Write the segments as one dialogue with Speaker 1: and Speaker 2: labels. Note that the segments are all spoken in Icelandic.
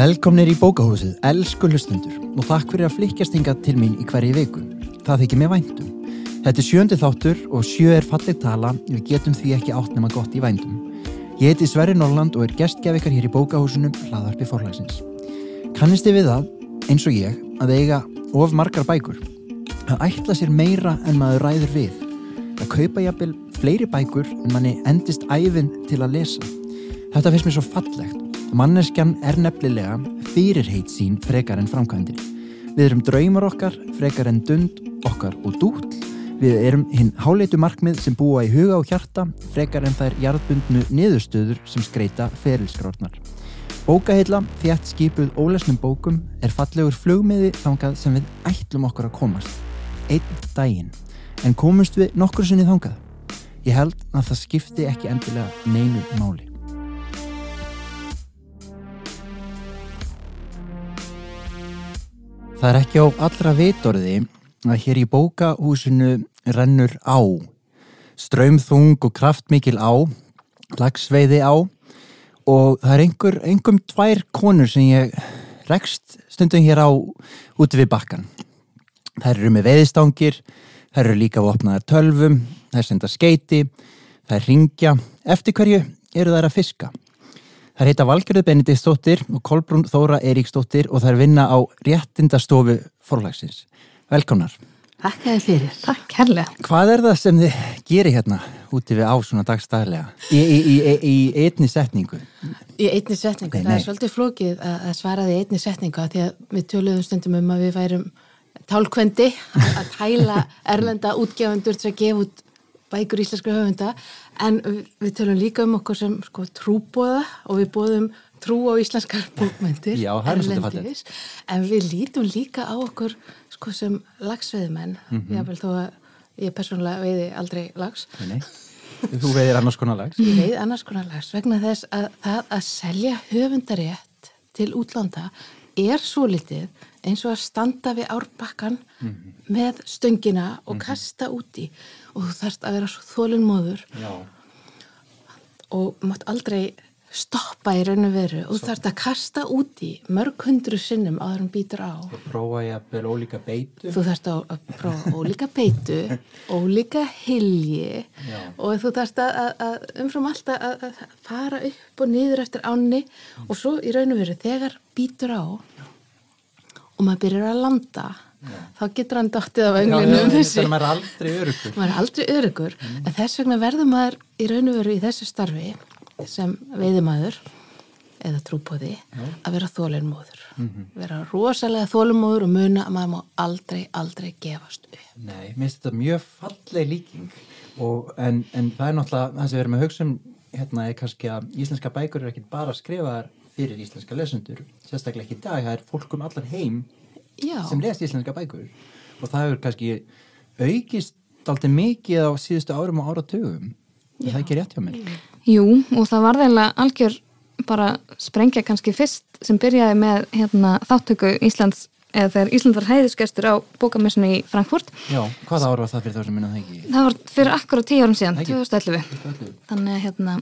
Speaker 1: Velkomnir í bókahúsið, elsku hlustundur og takk fyrir að flikkjast hinga til mín í hverju viku. Það þykir mér væntum. Þetta er sjöndi þáttur og sjö er fallið tala, við getum því ekki átt nema gott í væntum. Ég heiti Sverri Norland og er gestgjafikar hér í bókahúsinu hlaðarpi forlagsins. Kannist þið við það, eins og ég, að eiga of margar bækur? Að ætla sér meira en maður ræður við. Að kaupa jafnvel fleiri bækur en manni endist æfin til að lesa. Þetta finnst mér svo fallegt. Manneskjan er nefnilega fyrirheit sín frekar en framkvæmdir. Við erum draumar okkar, frekar en dund okkar og dúll. Við erum hinn háleitu markmið sem búa í huga og hjarta, frekar en þær jarðbundnu niðurstöður sem skreita ferilskrórnar. Bókaheilla, þjætt skipuð ólesnum bókum, er fallegur flugmiði þangað sem við ætlum okkur að komast. Einn daginn. En komumst við nokkur sinni þangað? Ég held að það skipti ekki endilega neinu máli. Það er ekki á allra vitorði að hér í bókahúsinu rennur á. Strömþung og kraftmikil á, lagsveiði á og það er einhver, einhverjum tvær konur sem ég rekst stundum hér á úti við bakkan. Það eru með veiðstangir, það eru líka vopnaðar tölvum, það er senda skeiti, það er ringja. Eftir hverju eru það að fiska? Það heita Valgerður Benediktsdóttir og Kolbrún Þóra Eiríksdóttir og það er vinna á réttindastofu forlagsins. Velkomnar.
Speaker 2: Takk að þið fyrir.
Speaker 3: Takk, herrlega.
Speaker 1: Hvað er það sem þið gerir hérna úti við á svona dagstæðlega? Í, í, í, í einni setningu?
Speaker 2: Í einni setningu.
Speaker 1: Nei,
Speaker 2: það
Speaker 1: nei.
Speaker 2: er svolítið flókið að, að svara því í einni setningu að því að við töluðum stundum um að við værum tálkvendi að tæla erlenda útgefundur til að gefa út bækur íslenskra höfunda en við, tölum líka um okkur sem sko, trúbóða og við bóðum trú á íslenskar bókmyndir
Speaker 1: Já, það er svolítið
Speaker 2: erlendis. en við lítum líka á okkur sko, sem lagsveiðmenn mm -hmm. jáfnvel þó að ég persónulega veiði aldrei lags
Speaker 1: Nei, nei. Þú veiðir annars konar lags.
Speaker 2: Ég veið annars konar lags vegna þess að það að selja höfundarétt til útlanda er svo litið eins og að standa við árbakkan með stöngina og kasta úti og þú þarft að vera svo þólinmóður
Speaker 1: Já.
Speaker 2: og mátt aldrei stoppa í raun og veru og þú þarft að kasta úti mörg hundru sinnum áður en býtur á.
Speaker 1: Prófa ég að byrja ólíka beitu.
Speaker 2: Þú þarft að prófa ólíka beitu, ólíka hilji
Speaker 1: Já.
Speaker 2: og þú þarft að, að, umfram alltaf að, að fara upp og niður eftir ánni og svo í raun og veru þegar býtur á og maður byrjar að landa þá getur hann dottið af
Speaker 1: Já, já,
Speaker 2: önglunum
Speaker 1: þetta er maður aldrei örugur.
Speaker 2: maður er aldrei örugur en þess vegna verður maður í raun og veru í þessu starfi sem veiðimaður eða trúbóði að vera þólinmóður vera rosalega þólinmóður og muna að maður má aldrei, aldrei gefast upp.
Speaker 1: Nei, mér finnst þetta mjög falleg líking. Og, en, en það er náttúrulega það sem við erum að hugsa um hérna er kannski að íslenska bækur eru ekki bara skrifaðar fyrir íslenska lesendur sérstaklega ekki í dag, það er fólk um allar heim
Speaker 2: Já,
Speaker 1: sem les íslenska bækur og það hefur kannski aukist aldrei mikið á síðustu árum og áratugum er það ekki rétt hjá mér?
Speaker 3: Jú, og það var þeirlega algjör bara sprengja kannski fyrst sem byrjaði með hérna, þáttöku Íslands eða þegar Ísland var heiðisgestur á bókamessinu í Frankfurt.
Speaker 1: Já, hvaða ár var það fyrir þá sem minna það ekki?
Speaker 3: Það var fyrir akkur á tíu árum síðan,
Speaker 1: Ekki.
Speaker 3: 2011.
Speaker 1: 2011.
Speaker 3: Þannig að hérna,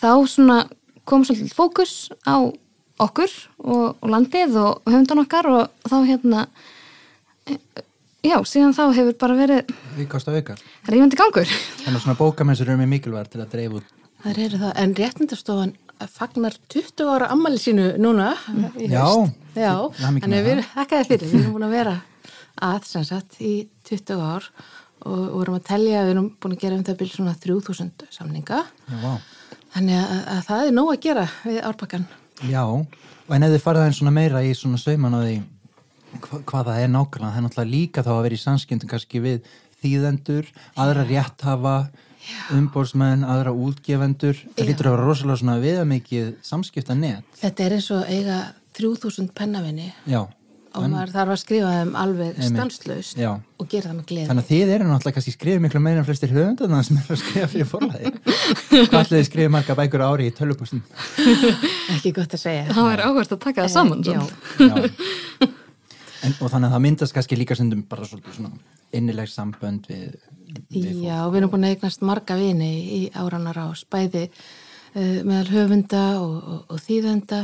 Speaker 3: þá svona kom svolítið fókus á okkur og, og landið og höfundan okkar og þá hérna, e, já, síðan þá hefur bara verið
Speaker 1: Aukast og aukast.
Speaker 3: rífandi gangur.
Speaker 1: Þannig að svona bókamessur eru með mikilvægt til að dreifa út
Speaker 2: það eru það, en réttindastofan fagnar 20 ára ammali sínu núna
Speaker 1: Já.
Speaker 2: Já, þannig
Speaker 1: með
Speaker 2: að við þakkaði fyrir, við erum búin að vera að sem sagt í 20 ár og og vorum að telja, við erum búin að gera um það byrjum svona 3000 samninga
Speaker 1: Já, vá.
Speaker 2: Þannig að, að það er nóg að gera við árbakkan
Speaker 1: Já, en ef þið farið aðeins svona meira í svona sauman á því hva, hvað það er nákvæmlega, það er náttúrulega líka þá að vera í samskiptum kannski við þýðendur, aðra rétthafa, umbórsmenn, aðra útgefendur, það lítur að vera rosalega svona viðamikið samskipta net.
Speaker 2: Þetta er eins og eiga 3000 pennavinni.
Speaker 1: Já,
Speaker 2: og maður þarf að skrifa þeim alveg
Speaker 1: Já.
Speaker 2: og gera það með gleði.
Speaker 1: þannig að þið eru náttúrulega kannski skrifið miklu meira en flestir höfundarna sem eru að skrifa fyrir forlæði. Hvað ætlaði þið skrifið marga bækur á ári í tölvupústum?
Speaker 2: Ekki gott að segja.
Speaker 3: Það er áhvert að taka það saman.
Speaker 2: Já.
Speaker 1: Já. En, og þannig að það myndast kannski líka stundum bara svona innileg sambönd við, við.
Speaker 2: Já, við erum búin að eignast marga vini í áranar ás, bæði meðal höfunda og, og, og þýðenda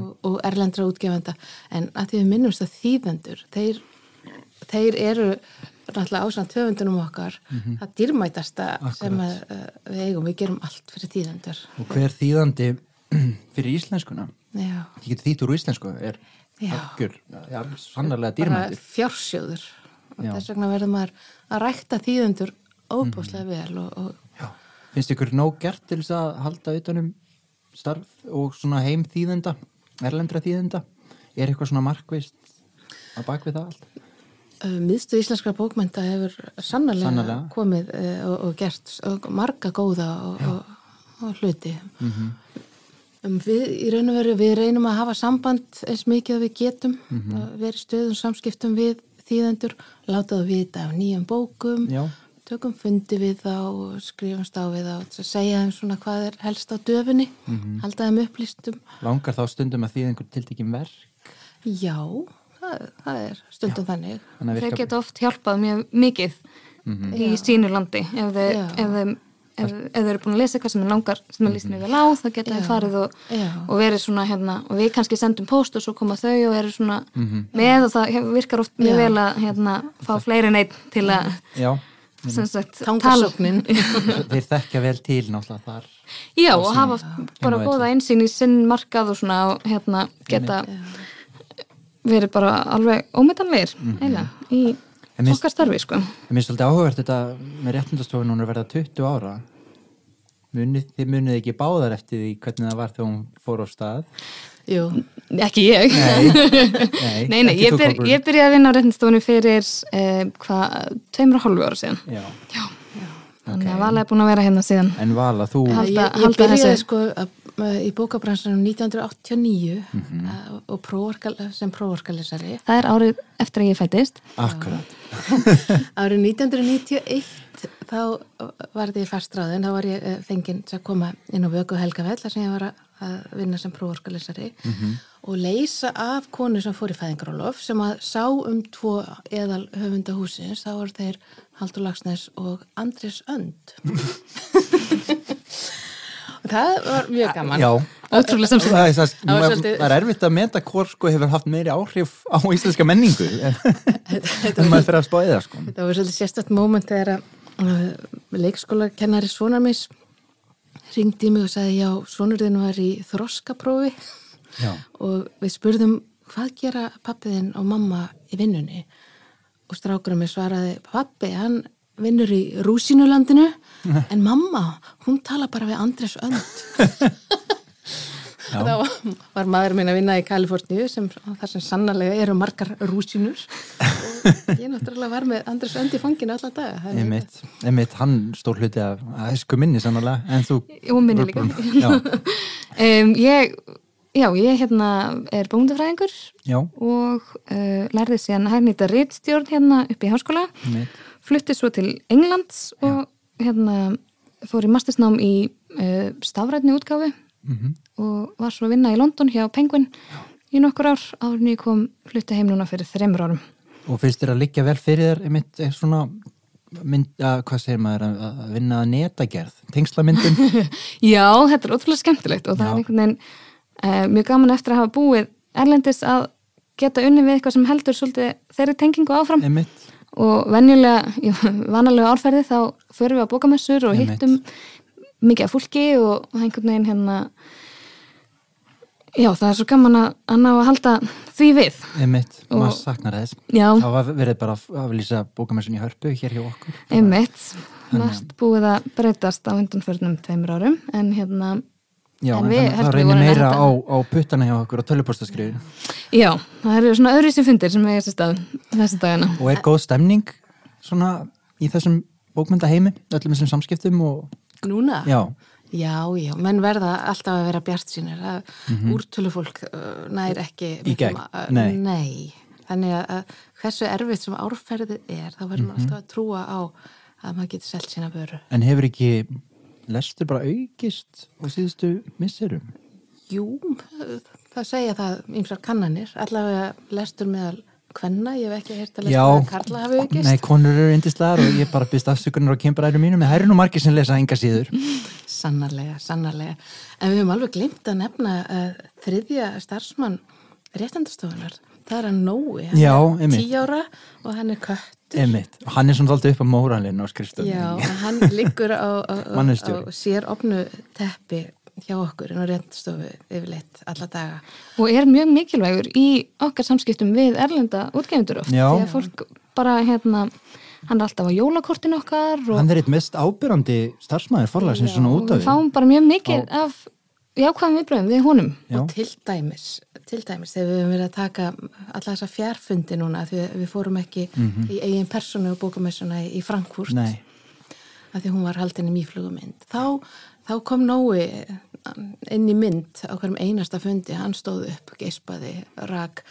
Speaker 2: og, og erlendra útgefenda. En að því við minnumst að þýðendur þeir, þeir eru náttúrulega ásand höfundunum okkar það dýrmætasta sem að, við eigum, við gerum allt fyrir þýðendur.
Speaker 1: Og hver þýðandi fyrir íslenskuna,
Speaker 2: Já,
Speaker 1: ég get þýtt úr íslensku, er algjör, já, sannarlega
Speaker 2: bara
Speaker 1: dýrmættur.
Speaker 2: fjársjóður. Og
Speaker 1: Já.
Speaker 2: þess vegna verður maður að rækta þýðendur óbúslega vel og, og
Speaker 1: Já. Finnst ykkur nóg gert til þess að halda utanum starf og svona heim þýðenda, erlendra þýðenda? Er eitthvað svona markvist að bak við það allt?
Speaker 2: Uh, Miðstu íslenskra bókmenta hefur sannarlega,
Speaker 1: Sannarlega.
Speaker 2: komið uh, og, og gert og marga góða og, og, hluti.
Speaker 1: Mhm.
Speaker 2: um, við, í raun og veru, við reynum að hafa samband eins mikið að við getum, að vera í stöðum samskiptum við þýðendur, láta það vita af nýjum bókum,
Speaker 1: Já.
Speaker 2: Tökum fundi við þá og skrifumst á við þá, að segja þeim svona hvað er helst á döfunni,
Speaker 1: Mhm.
Speaker 2: halda þeim upplýstum.
Speaker 1: Langar þá stundum að þýða einhver tiltekin verk?
Speaker 2: Já, það, það er stundum þannig.
Speaker 1: Þannig
Speaker 3: Þeir
Speaker 1: virka-
Speaker 3: geta oft hjálpað mjög mikið í sínu landi ef þeir,
Speaker 2: Já.
Speaker 3: ef þeir, ef, ef þeir eru búin að lesa eitthvað sem er langar sem er líst mjög vel á, þá geta þeir
Speaker 2: Já.
Speaker 3: farið og,
Speaker 2: Já.
Speaker 3: og verið svona hérna og við kannski sendum post og svo koma þau og eru svona með og það virkar oft mjög
Speaker 2: Já.
Speaker 3: vel að hérna fá fleiri en einn til að
Speaker 2: Tangasóknin.
Speaker 1: þeir þekkja vel til náttúrulega þar.
Speaker 3: Já, og hafa bara góða einsýn í sinn markað og svona hérna geta verið bara alveg ómetanleir eiginlega í
Speaker 1: En minnst-
Speaker 3: okkar starfi sko.
Speaker 1: Mér finnst svolítið áhugavert þetta með réttindastofun hún er að verða 20 ára. Munið, þið munið ekki báðar eftir því hvernig það var þegar hún fór á stað.
Speaker 2: Jú,
Speaker 3: Ekki ég.
Speaker 1: Nei, nei,
Speaker 3: Nei, nei, ég, byr, ég byrjaði að vinna á réttinstofunni fyrir eh, hvað, tveimur og hálfu ára síðan.
Speaker 1: Já.
Speaker 3: Þannig að Vala er búin að vera hérna síðan.
Speaker 1: En Vala, þú...
Speaker 3: Halda-
Speaker 2: ég, ég byrjaði sko að, í bókabransanum 1989 að, og prófarkal, sem prófarkalesari
Speaker 3: Það er árið eftir að ég fættist.
Speaker 1: Akkurat.
Speaker 2: árið 1991 þá var þetta í fastráðin þá var ég eh, fenginn til að koma inn á vöku Helgafell þar sem ég var að, að vinna sem prófarkalesari og leysa af konu sem fór í fæðingarólof sem að sá um tvo eðal höfunda húsins þá voru þeir Haldur Lagsnes og Andris Önd og það var mjög gaman
Speaker 1: Já.
Speaker 3: Ótrúlega samsett.
Speaker 1: Það er, það,
Speaker 2: Það svolítið-
Speaker 1: það er erfitt að meta hvort sko hefur haft meiri áhrif á íslenska menningu en, maður fyrir að spáði það sko.
Speaker 2: Þetta var svolítið sérstætt móment þegar að uh, leikskóla kennari sonar mis ringdi í mig og sagði já, sonurðin var í þroskaprófi.
Speaker 1: Já.
Speaker 2: og við spurðum hvað gera pappiðinn og mamma í vinnunni? Og strákurum mig svaraði pappi, hann vinnur í rúsinulandinu en mamma, hún tala bara við Andres Önd
Speaker 1: Já.
Speaker 2: þá var maður minn að vinna í Kaliforníu sem þar sem sannarlega eru margar rúsinur og ég náttúrulega var með Andres Önd í fanginu alla daga. Það er
Speaker 1: Einmitt, einmitt, hann stór hluti af æsku minni sannlega, en þú
Speaker 3: Og minni líka.
Speaker 1: Já,
Speaker 3: Um, ég, já, ég hérna er bóndafræðingur
Speaker 1: já,
Speaker 3: og uh, lærði síðan hægnýta rittstjórn hérna upp í háskóla. flutti svo til Englands og hérna fór í mastersnám í uh, stafrætni útgáfi
Speaker 1: Mhm.
Speaker 3: og var svo að vinna í London hjá Penguin í nokkur ár en ég kom flutti heim núna fyrir þreymur árum.
Speaker 1: Og finnst þér að liggja vel fyrir þér einmitt er svona mynd, að, hvað segir maður, að, vinna að netagerð, tengslamyndun
Speaker 3: Já, þetta er ótrúlega skemmtilegt og það
Speaker 1: Já.
Speaker 3: er einhvern veginn uh, mjög gaman eftir að hafa búið erlendis að geta unni við eitthvað sem heldur svolítið þeirri tengingu áfram
Speaker 1: einmitt,
Speaker 3: og venjulega, í vanalega árferði þá förum við á bókamessur og
Speaker 1: Einmitt.
Speaker 3: hittum mikið af fólki og og einhvern veginn hérna já, það er svo gaman að, að ná að halda því við.
Speaker 1: Einmitt,
Speaker 3: Og-
Speaker 1: maður saknar þess.
Speaker 3: Já.
Speaker 1: Var verið bara að aflýsa bókamessun í hörpu hér hjá okkur.
Speaker 3: Einmitt, margt búið að breytast á undanförnum tveimur árum en hérna,
Speaker 1: Já,
Speaker 3: En við
Speaker 1: það
Speaker 3: við
Speaker 1: reynir meira á, á puttana hjá okkur á tölvupostaskriðu
Speaker 3: já, það eru svona öðru sem fundir sem er þessi stað þessi dagina
Speaker 1: og er góð stemning svona í þessum bókmyndaheimi, öllum þessum samskiptum og
Speaker 2: Núna?
Speaker 1: já,
Speaker 2: Já, já, menn verða alltaf að vera bjart sínir að úrtölufólk uh, nær ekki
Speaker 1: Mhm. Í gegn, nei.
Speaker 2: nei. Þannig að, hversu erfitt sem árferðið er þá verður
Speaker 1: Mhm.
Speaker 2: maður alltaf að trúa á að maður getur selt sína vöru
Speaker 1: en hefur ekki lestur bara aukist á síðustu misserum
Speaker 2: Jú, það segja það ymsar kannanir allavega lestur meðal kvenna, ég hef ekki heyrt að
Speaker 1: Já,
Speaker 2: lesa að Karla hafi aukist
Speaker 1: nei, konur eru indislegar og ég bara byrst afsökunar á kembaræru en það eru nú margir sem lesa enga síður
Speaker 2: Sannarlega, sannarlega. En við höfum alveg glimt að nefna uh, þriðja starfsmann réttandastofunar. Það er að Nói. Hann
Speaker 1: Já,
Speaker 2: er. Tí ára og hann er kött.
Speaker 1: Einmitt, og hann er svona alltaf upp á móralinn á
Speaker 2: Já,
Speaker 1: skrifstöðunni
Speaker 2: hann liggur á, á, á sér opnu teppi hjá okkur en á réttandastofu yfirleitt alla daga.
Speaker 3: og er mjög mikilvægur í okkar samskiptum við erlenda útgefundur oft
Speaker 1: Já.
Speaker 3: því að fólk bara hérna hann er alltaf á jólakortin okkar og
Speaker 1: Hann er eitt mest ábyrrandi starfsmæður forlagsins svona út af
Speaker 3: við fáum bara mjög mikið af jákvæðum viðbröðum við honum
Speaker 1: Já.
Speaker 2: Og til dæmis, til dæmis þegar við höfum verið að taka alla þessa fjárfundi núna því að við fórum ekki í eigin personu og bókamessuna í Frankfurt.
Speaker 1: Nei,
Speaker 2: að því hún var haldin í mýflugumynd þá, þá kom Nói inn í mynd á hverjum einasta fundi. Hann stóð upp, geispaði rak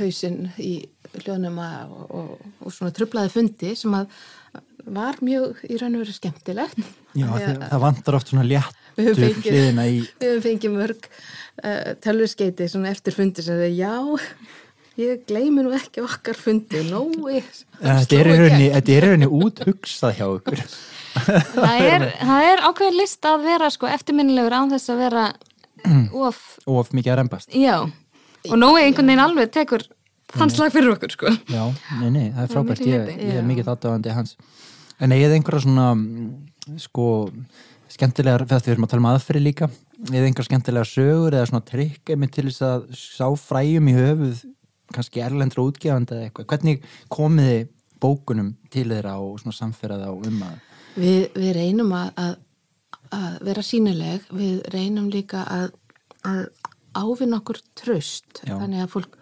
Speaker 2: hausinn í hljóðnuma og, og, og svona trublaði fundi sem að var mjög í raun og veru skemmtilegt.
Speaker 1: Já, það,
Speaker 2: að
Speaker 1: það vantar oft svona
Speaker 2: Við
Speaker 1: léttur
Speaker 2: höfum fengið-
Speaker 1: hliðina í
Speaker 2: við höfum fengið mörg uh, tölvuskeiti svona eftir fundi sem það já ég gleymi nú ekki okkar fundi
Speaker 1: Þetta er í rauninni, þetta er í rauninni úthugsað hjá ykkur
Speaker 3: það er, er ákveðin list að vera sko eftirminnilegur án þess að vera of,
Speaker 1: of mikið að rembast.
Speaker 3: Já. Og Nói einhvern veginn alveg tekur hans lag fyrir okkur sko.
Speaker 1: Já, nei, nei, það er frábært, ég, ég er mikið aðdáðandi hans. En eigið einhverja svona sko, skemmtilegar þegar við erum að tala um aðferði líka eða einhverja skemmtilegar sögur eða svona trikk til þess að sá fræjum í höfuð kannski erlendra útgefandi eða eitthvað, hvernig komiði bókunum til þeirra og svona samferða og um að
Speaker 2: Við, við reynum að, að, að vera sínileg, við reynum líka að, að ávinna okkur tröst,
Speaker 1: Já.
Speaker 2: þannig að fólk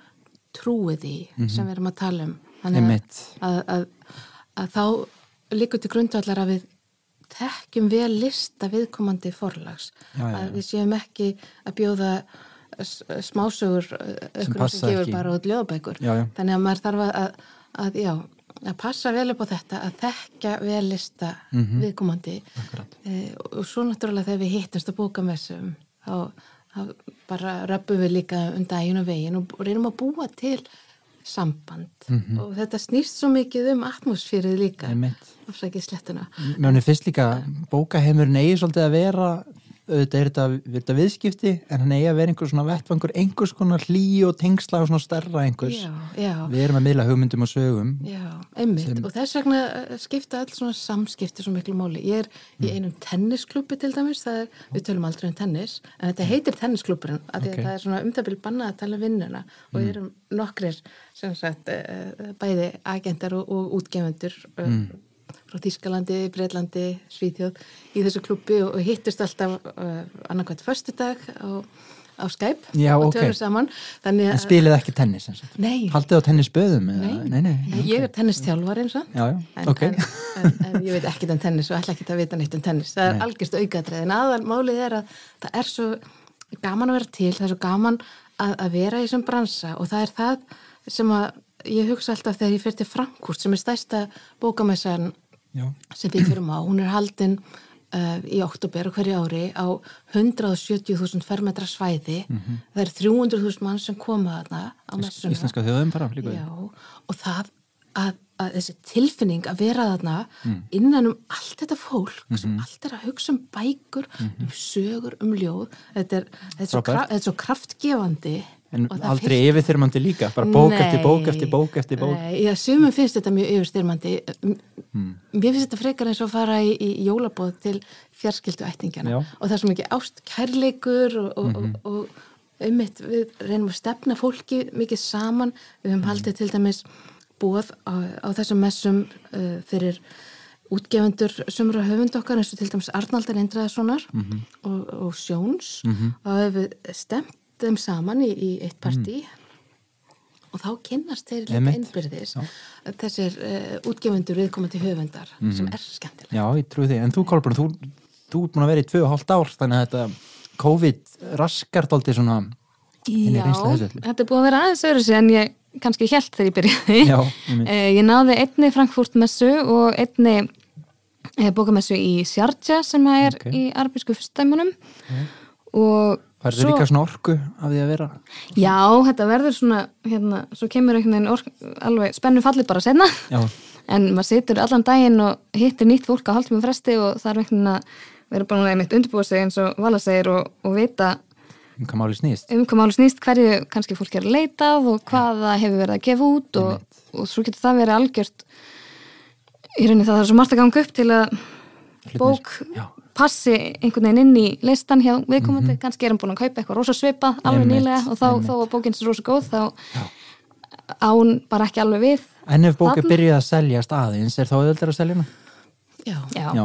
Speaker 2: trúi því sem við erum að tala um. Þannig að, að, að, að þá líkur til grundvallar að við þekkjum vel lista viðkomandi forlags.
Speaker 1: Já, já, já.
Speaker 2: Að við séum ekki að bjóða smásögur sem, sem gefur
Speaker 1: ekki.
Speaker 2: bara út
Speaker 1: já.
Speaker 2: Þannig að maður þarf að, að, já, að passa vel upp á þetta, að þekka vel lista
Speaker 1: Mhm.
Speaker 2: viðkomandi.
Speaker 1: Akkurat.
Speaker 2: E, og svo náttúrulega þegar við hittumst að bóka messum, þá, þá bara röppum við líka um daginn og veginn og reynum að búa til samband. Og þetta snýst svo mikið um atmosfýrið líka. Afsækið slettuna.
Speaker 1: Mjóni fyrst líka bókaheimurinn eigi svolítið að vera auðvitað er þetta, þetta viðskipti en hann eigi að vera einhver svona vettvangur einhvers konar hlý og tengsla og svona stærra einhvers
Speaker 2: Já, já.
Speaker 1: við erum að miðla hugmyndum og sögum
Speaker 2: Já, einmitt
Speaker 1: Sem-
Speaker 2: og þess vegna eh, skipta öll svona samskipti svo miklu máli. Ég er
Speaker 1: Mm.
Speaker 2: í einum tennisklubbi til dæmis, er, við tölum aldrei um tennis, en þetta heitir tennisklubburinn af því
Speaker 1: Ok. Mm.
Speaker 2: að það er svona um byrju bannað að tala um vinnuna og við erum nokkrir sagt uh, bæði agentar og, og útgefundur uh,
Speaker 1: Mm.
Speaker 2: Frá Þýskalandi, Breitlandi, Svíþjóð í þessu klubbi og, hittust alltaf uh, annarkvæmt föstudag á, á Skype
Speaker 1: Já,
Speaker 2: og
Speaker 1: ok.
Speaker 2: tölum saman. Þannig
Speaker 1: en spilið ekki tennis
Speaker 2: nei,
Speaker 1: haldið á tennisböðum?
Speaker 2: Nei,
Speaker 1: nei, nei,
Speaker 2: Nei, ég er tennistjálfar eins og.
Speaker 1: Já, já,
Speaker 2: en,
Speaker 1: ok.
Speaker 2: en, en, en ég veit ekkert um tennis og ætla ekki að vita neitt um tennis. Það er algjörst aukatrið en aðal málið er að það er svo gaman að vera til, það er svo gaman að, að vera í þessum bransa og það er það sem að ég hugsa alltaf þegar ég fyrir til Frankúrt sem er stærsta bókamessan sem við fyrir á, hún er haldin uh, í oktober hverju ári á 170.000 fermetra svæði. Það er 300.000 mann sem koma þarna á messuna
Speaker 1: íslenska þjóðum bara líka.
Speaker 2: Já, og það að, að þessi tilfinning að vera þarna
Speaker 1: Mm.
Speaker 2: innan um allt þetta fólk sem
Speaker 1: Mhm.
Speaker 2: allt er að hugsa um bækur, um sögur, um ljóð þetta er, þetta er, svo, kraf, þetta er svo kraftgefandi
Speaker 1: en aldrei
Speaker 2: fyllt-
Speaker 1: yfirþyrmandi líka bara bók eftir bók
Speaker 2: Nei.
Speaker 1: eftir bók eftir bók
Speaker 2: Nei, já, sumum finnst þetta mjög yfirstyrmandi
Speaker 1: Hmm.
Speaker 2: mér finnst þetta frekar eins og fara í, í jólabóð til fjarskildu ættingjana
Speaker 1: Já. Mhm.
Speaker 2: og það er svo mikið ást kærleikur og, og, og, og ummitt við reynum að stefna fólki mikið saman við
Speaker 1: Mhm.
Speaker 2: höfum haldið til dæmis bóð á, á þessum messum uh, fyrir útgefendur sumra höfund okkar eins og til dæmis Arnaldar Indræðasonar
Speaker 1: Mhm.
Speaker 2: og, og Sjóns og hefur stemt þeim saman í, í eitt partí. Og þá kynnast þeir líka innbyrðis
Speaker 1: Já.
Speaker 2: þessir uh, útgefundur viðkomandi höfundar sem er skemmtilega
Speaker 1: já, ég trúi því, en þú Kolbrun þú, þú ert búin að vera í tvö og hálft ár þannig að þetta COVID raskar dálítið svona
Speaker 3: Já, þetta er búið að vera aðeins öðru sig en ég kannski held þegar ég byrjaði.
Speaker 1: Já, einmitt.
Speaker 3: Eh, ég náði einni Frankfurt messu og einni eh, bókamessu í Sjartja sem er
Speaker 1: Ok.
Speaker 3: í arbísku fyrstdæmunum. Og
Speaker 1: Færðu
Speaker 3: Svo-
Speaker 1: líka svona orku af því að vera?
Speaker 3: Já, þetta verður svona, hérna, svo kemur einhvern veginn ork, alveg spennu fallið bara senna
Speaker 1: Já,
Speaker 3: en maður situr allan daginn og hittir nýtt fólk á hálftíma fresti og það er einhvern veginn að vera bara einmitt undirbúa sig eins og Vala segir og, og vita
Speaker 1: um hvað máli snýst.
Speaker 3: um hvað máli snýst, hverju kannski fólk er að leitað og hvað það hefur verið að gefa út og, og svo getur það verið algjört í rauninni það er svo margt að ganga upp til að bók
Speaker 1: Já.
Speaker 3: Passi einhvern veginn inn í listan hjá viðkomandi, kannski er hann búin að kaupa eitthvað rosa svipað alveg nýlega og þá, þá var bókinn svo rosa góð þá á hún bara ekki alveg við
Speaker 1: En ef bók
Speaker 3: Þarna-
Speaker 1: byrjuð að seljast aðeins er þá auðvitað að selja hana?
Speaker 2: Já,
Speaker 3: Já.
Speaker 1: Já,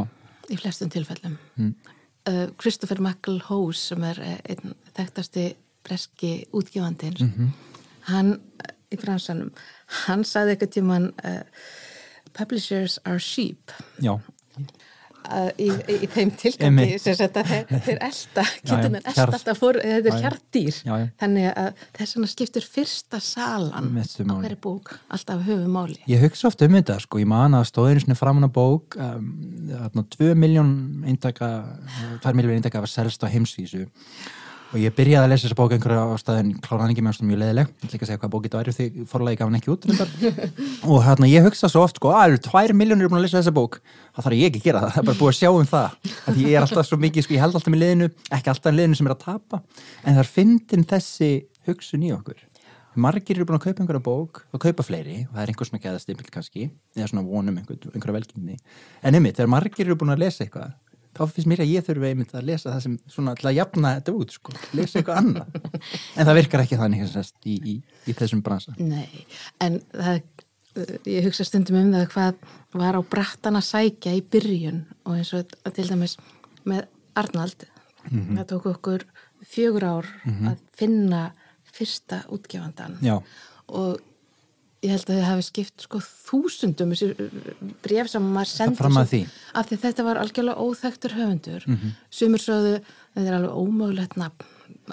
Speaker 2: í flestum tilfellum. Uh, Christopher McElhose sem er eh, einn þekktasti breski útgefandinn, hann eh, í bransanum, hann sagði eitthvað tíman uh, publishers are sheep.
Speaker 1: Já,
Speaker 2: í, í, í þeim tilgangi þetta þeir elda
Speaker 1: já,
Speaker 2: kittunin elda þetta er
Speaker 1: já.
Speaker 2: þannig að þess vegna skiptur fyrsta salan á hverju bók alltaf höfu máli
Speaker 1: Ég hugsa oft um þetta sko, ég man að stóðinu svona framan á bók um, þarna 2 miljón eintaka 2 miljón eintaka var selst á heimsvísu og ég byrjaði að lesa þessa bók einhverja á staðin kláraði hann ekki með mjög leðileg ég ætla ekki að segja hvað bók þetta væri því forlagi gaf hann ekki út og hérna ég hugsa svo oft sko, að 2 miljónir búin að lesa þessa bók? Þá þarf ég ekki að gera það, það er bara búið að sjá um það. Að ég er alltaf svo mikið, sko, ég held alltaf með liðinu ekki alltaf með liðinu sem er að tapa. En það er fyndin þessi hugsun í okkur. Margir eru búin að kaupa einhverja bók og kaupa fleiri og það er einhver svona geðastimpil kannski eða svona vonum einhver, einhverja velkynni en einmitt, þegar margir eru búin að lesa eitthvað þá finnst mér að ég þurfi einmitt að lesa það sem svona til að jafna þetta út sko, lesa eitthvað annað. En það virkar ekki þannig sem sagt, í, í, í þessum bransa.
Speaker 2: Nei, en það, uh, ég hugsa stundum um það hvað var á brattan að sækja í byrjun og eins og til dæmis með Arnald, það tók okkur fjögur ár að finna fyrsta útgefandan
Speaker 1: Já,
Speaker 2: og ég held að þið hafi skipt sko þúsundum þessi bref sem maður sendi
Speaker 1: því.
Speaker 2: af því þetta var algjörlega óþektur höfundur
Speaker 1: Mhm.
Speaker 2: sumur sögðu þetta er alveg ómögulegt nafn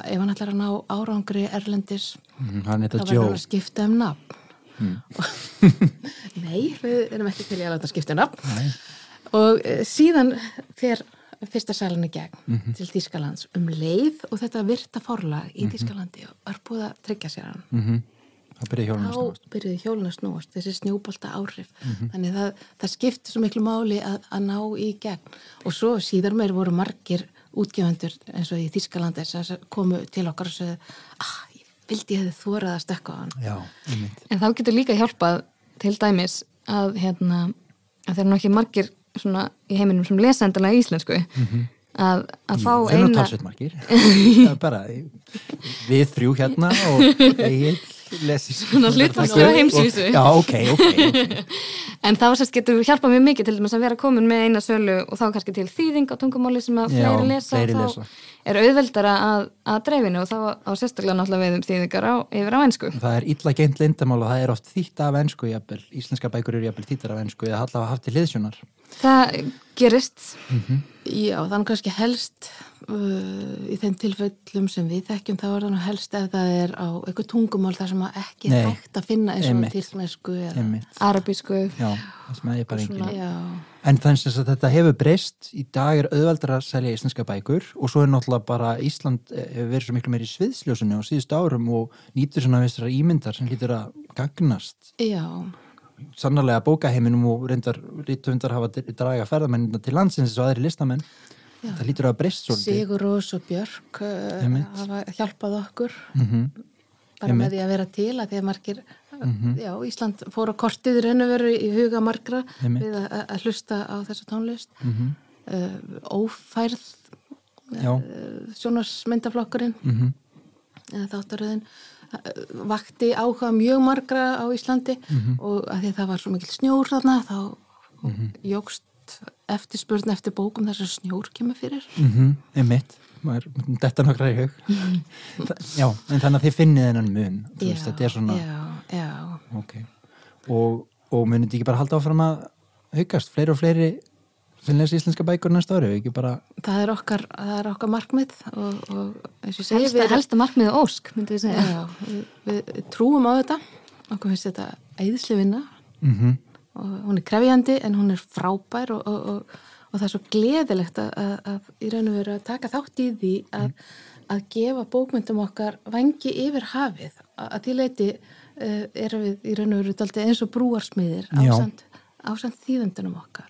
Speaker 2: ef hann ætlar að ná árangri erlendis
Speaker 1: hann
Speaker 2: þá verður hann að skipta um nafn nei, við erum ekki til að láta skipta um nafn
Speaker 1: Nei.
Speaker 2: og e, síðan fer fyrsta salin í gegn
Speaker 1: Mhm.
Speaker 2: til Þýskalands um leið og þetta virta forlag í Þýskalandi var búið að tryggja sér hann
Speaker 1: Mhm. Þá að
Speaker 2: byrjuði hjólun að snúast þessi snjóbolta áhrif
Speaker 1: Mhm.
Speaker 2: þannig það, það skipti svo miklu máli að, að ná í gegn. Og svo síðar meir voru margir útgefandur eins og í Þýskalandi sem komu til okkar og sögðu ah, ég vildi ég hefði þórað að stökka á hann.
Speaker 1: Já,
Speaker 3: En þá getur líka hjálpað til dæmis að hérna að þeir eru nú ekki margir svona í heiminum sem lesa endalega íslensku. Að, að fá
Speaker 1: Það er nú
Speaker 3: eina
Speaker 1: talsveit margir. Það er bara við þrjú hérna og Egil lesi
Speaker 3: Svona hlutfallslega á heimsvísu.
Speaker 1: Já, ok, ok
Speaker 3: en þá sérst getur hjálpað mjög mikið til þess að vera komin með eina sölu og þá kannski til þýðing á tungumáli sem að fleiri lesa
Speaker 1: fleiri lesa.
Speaker 3: þá er auðveldara að, að dreifinu og þá á sérstaklega náttúrulega við um þýðingar á, yfir á einsku
Speaker 1: Það er illa geint lindamál og það er oft þýtt af ensku jafnvel, íslenska bækur eru jafnvel þýttar af ensku eða allavega haft til liðsjónar
Speaker 3: Það gerist.
Speaker 2: Já, þannig kannski helst uh, í þeim tilfellum sem við þekkjum þá er það nú helst ef það er á eitthvað tungumál þar sem að ekki
Speaker 1: Nei,
Speaker 2: er hægt að finna eins og tilsnesku eða
Speaker 3: arabísku.
Speaker 1: Já, það sem er bara engin
Speaker 2: Já,
Speaker 1: En þannig að þetta hefur breyst. Í dag er auðveldar að selja íslenska bækur og svo er náttúrulega bara Ísland eh, verið svo miklu meiri í sviðsljósinu á síðustu árum og nýtur svona vissara ímyndar sem lítur að gagnast.
Speaker 2: Já,
Speaker 1: sannarlega bókaheiminum og reyndar rítvöndar hafa dr- draga ferðamennina til landsins og aðri listamenn. Það lítur að breyst svolítið.
Speaker 2: Sigur Rós og Björk uh, hafa hjálpað okkur.
Speaker 1: Mhm.
Speaker 2: Bara með því að vera til að því að margir já, Ísland fór á kortið í raun og veru í huga margra við að, að hlusta á þessa tónlist.
Speaker 1: Mhm.
Speaker 2: uh, ófærð uh, sjónarsmyndaflokkurinn
Speaker 1: mhm,
Speaker 2: eða þáttaröðin uh, vakti áhuga mjög margra á Íslandi
Speaker 1: Mhm.
Speaker 2: og að því að það var svo mikil snjór þarna þá jógst eftirspurn eftir bókum þess að snjór kemur fyrir.
Speaker 1: Mhm, Maður- þetta nokkra í hug. Já, en þannig að þið finnið þennan mun þú veist, þetta er svona
Speaker 2: já, já,
Speaker 1: Ok. Og, og munið þið ekki bara halda áfram að aukast fleiri og fleiri sem lesa íslenska bækur næsta ári, ekki bara
Speaker 2: það er okkar, það er okkar markmið og, og eins og segi
Speaker 3: helsta, helsta markmiðu ósk, myndi við segja.
Speaker 2: Já, við, við trúum á þetta. Okkur finnst þetta æðisli vinna.
Speaker 1: Mm
Speaker 2: og hún er krefjandi en hún er frábær og, og, og, það er svo gleðilegt að, að, að í raun og veru að taka þátt í því að, að gefa bókmyndum okkar vangi yfir hafið. Að, að því leiti uh, erum við í raun og veru eins og brúarsmiðir ásand, þýðendunum okkar.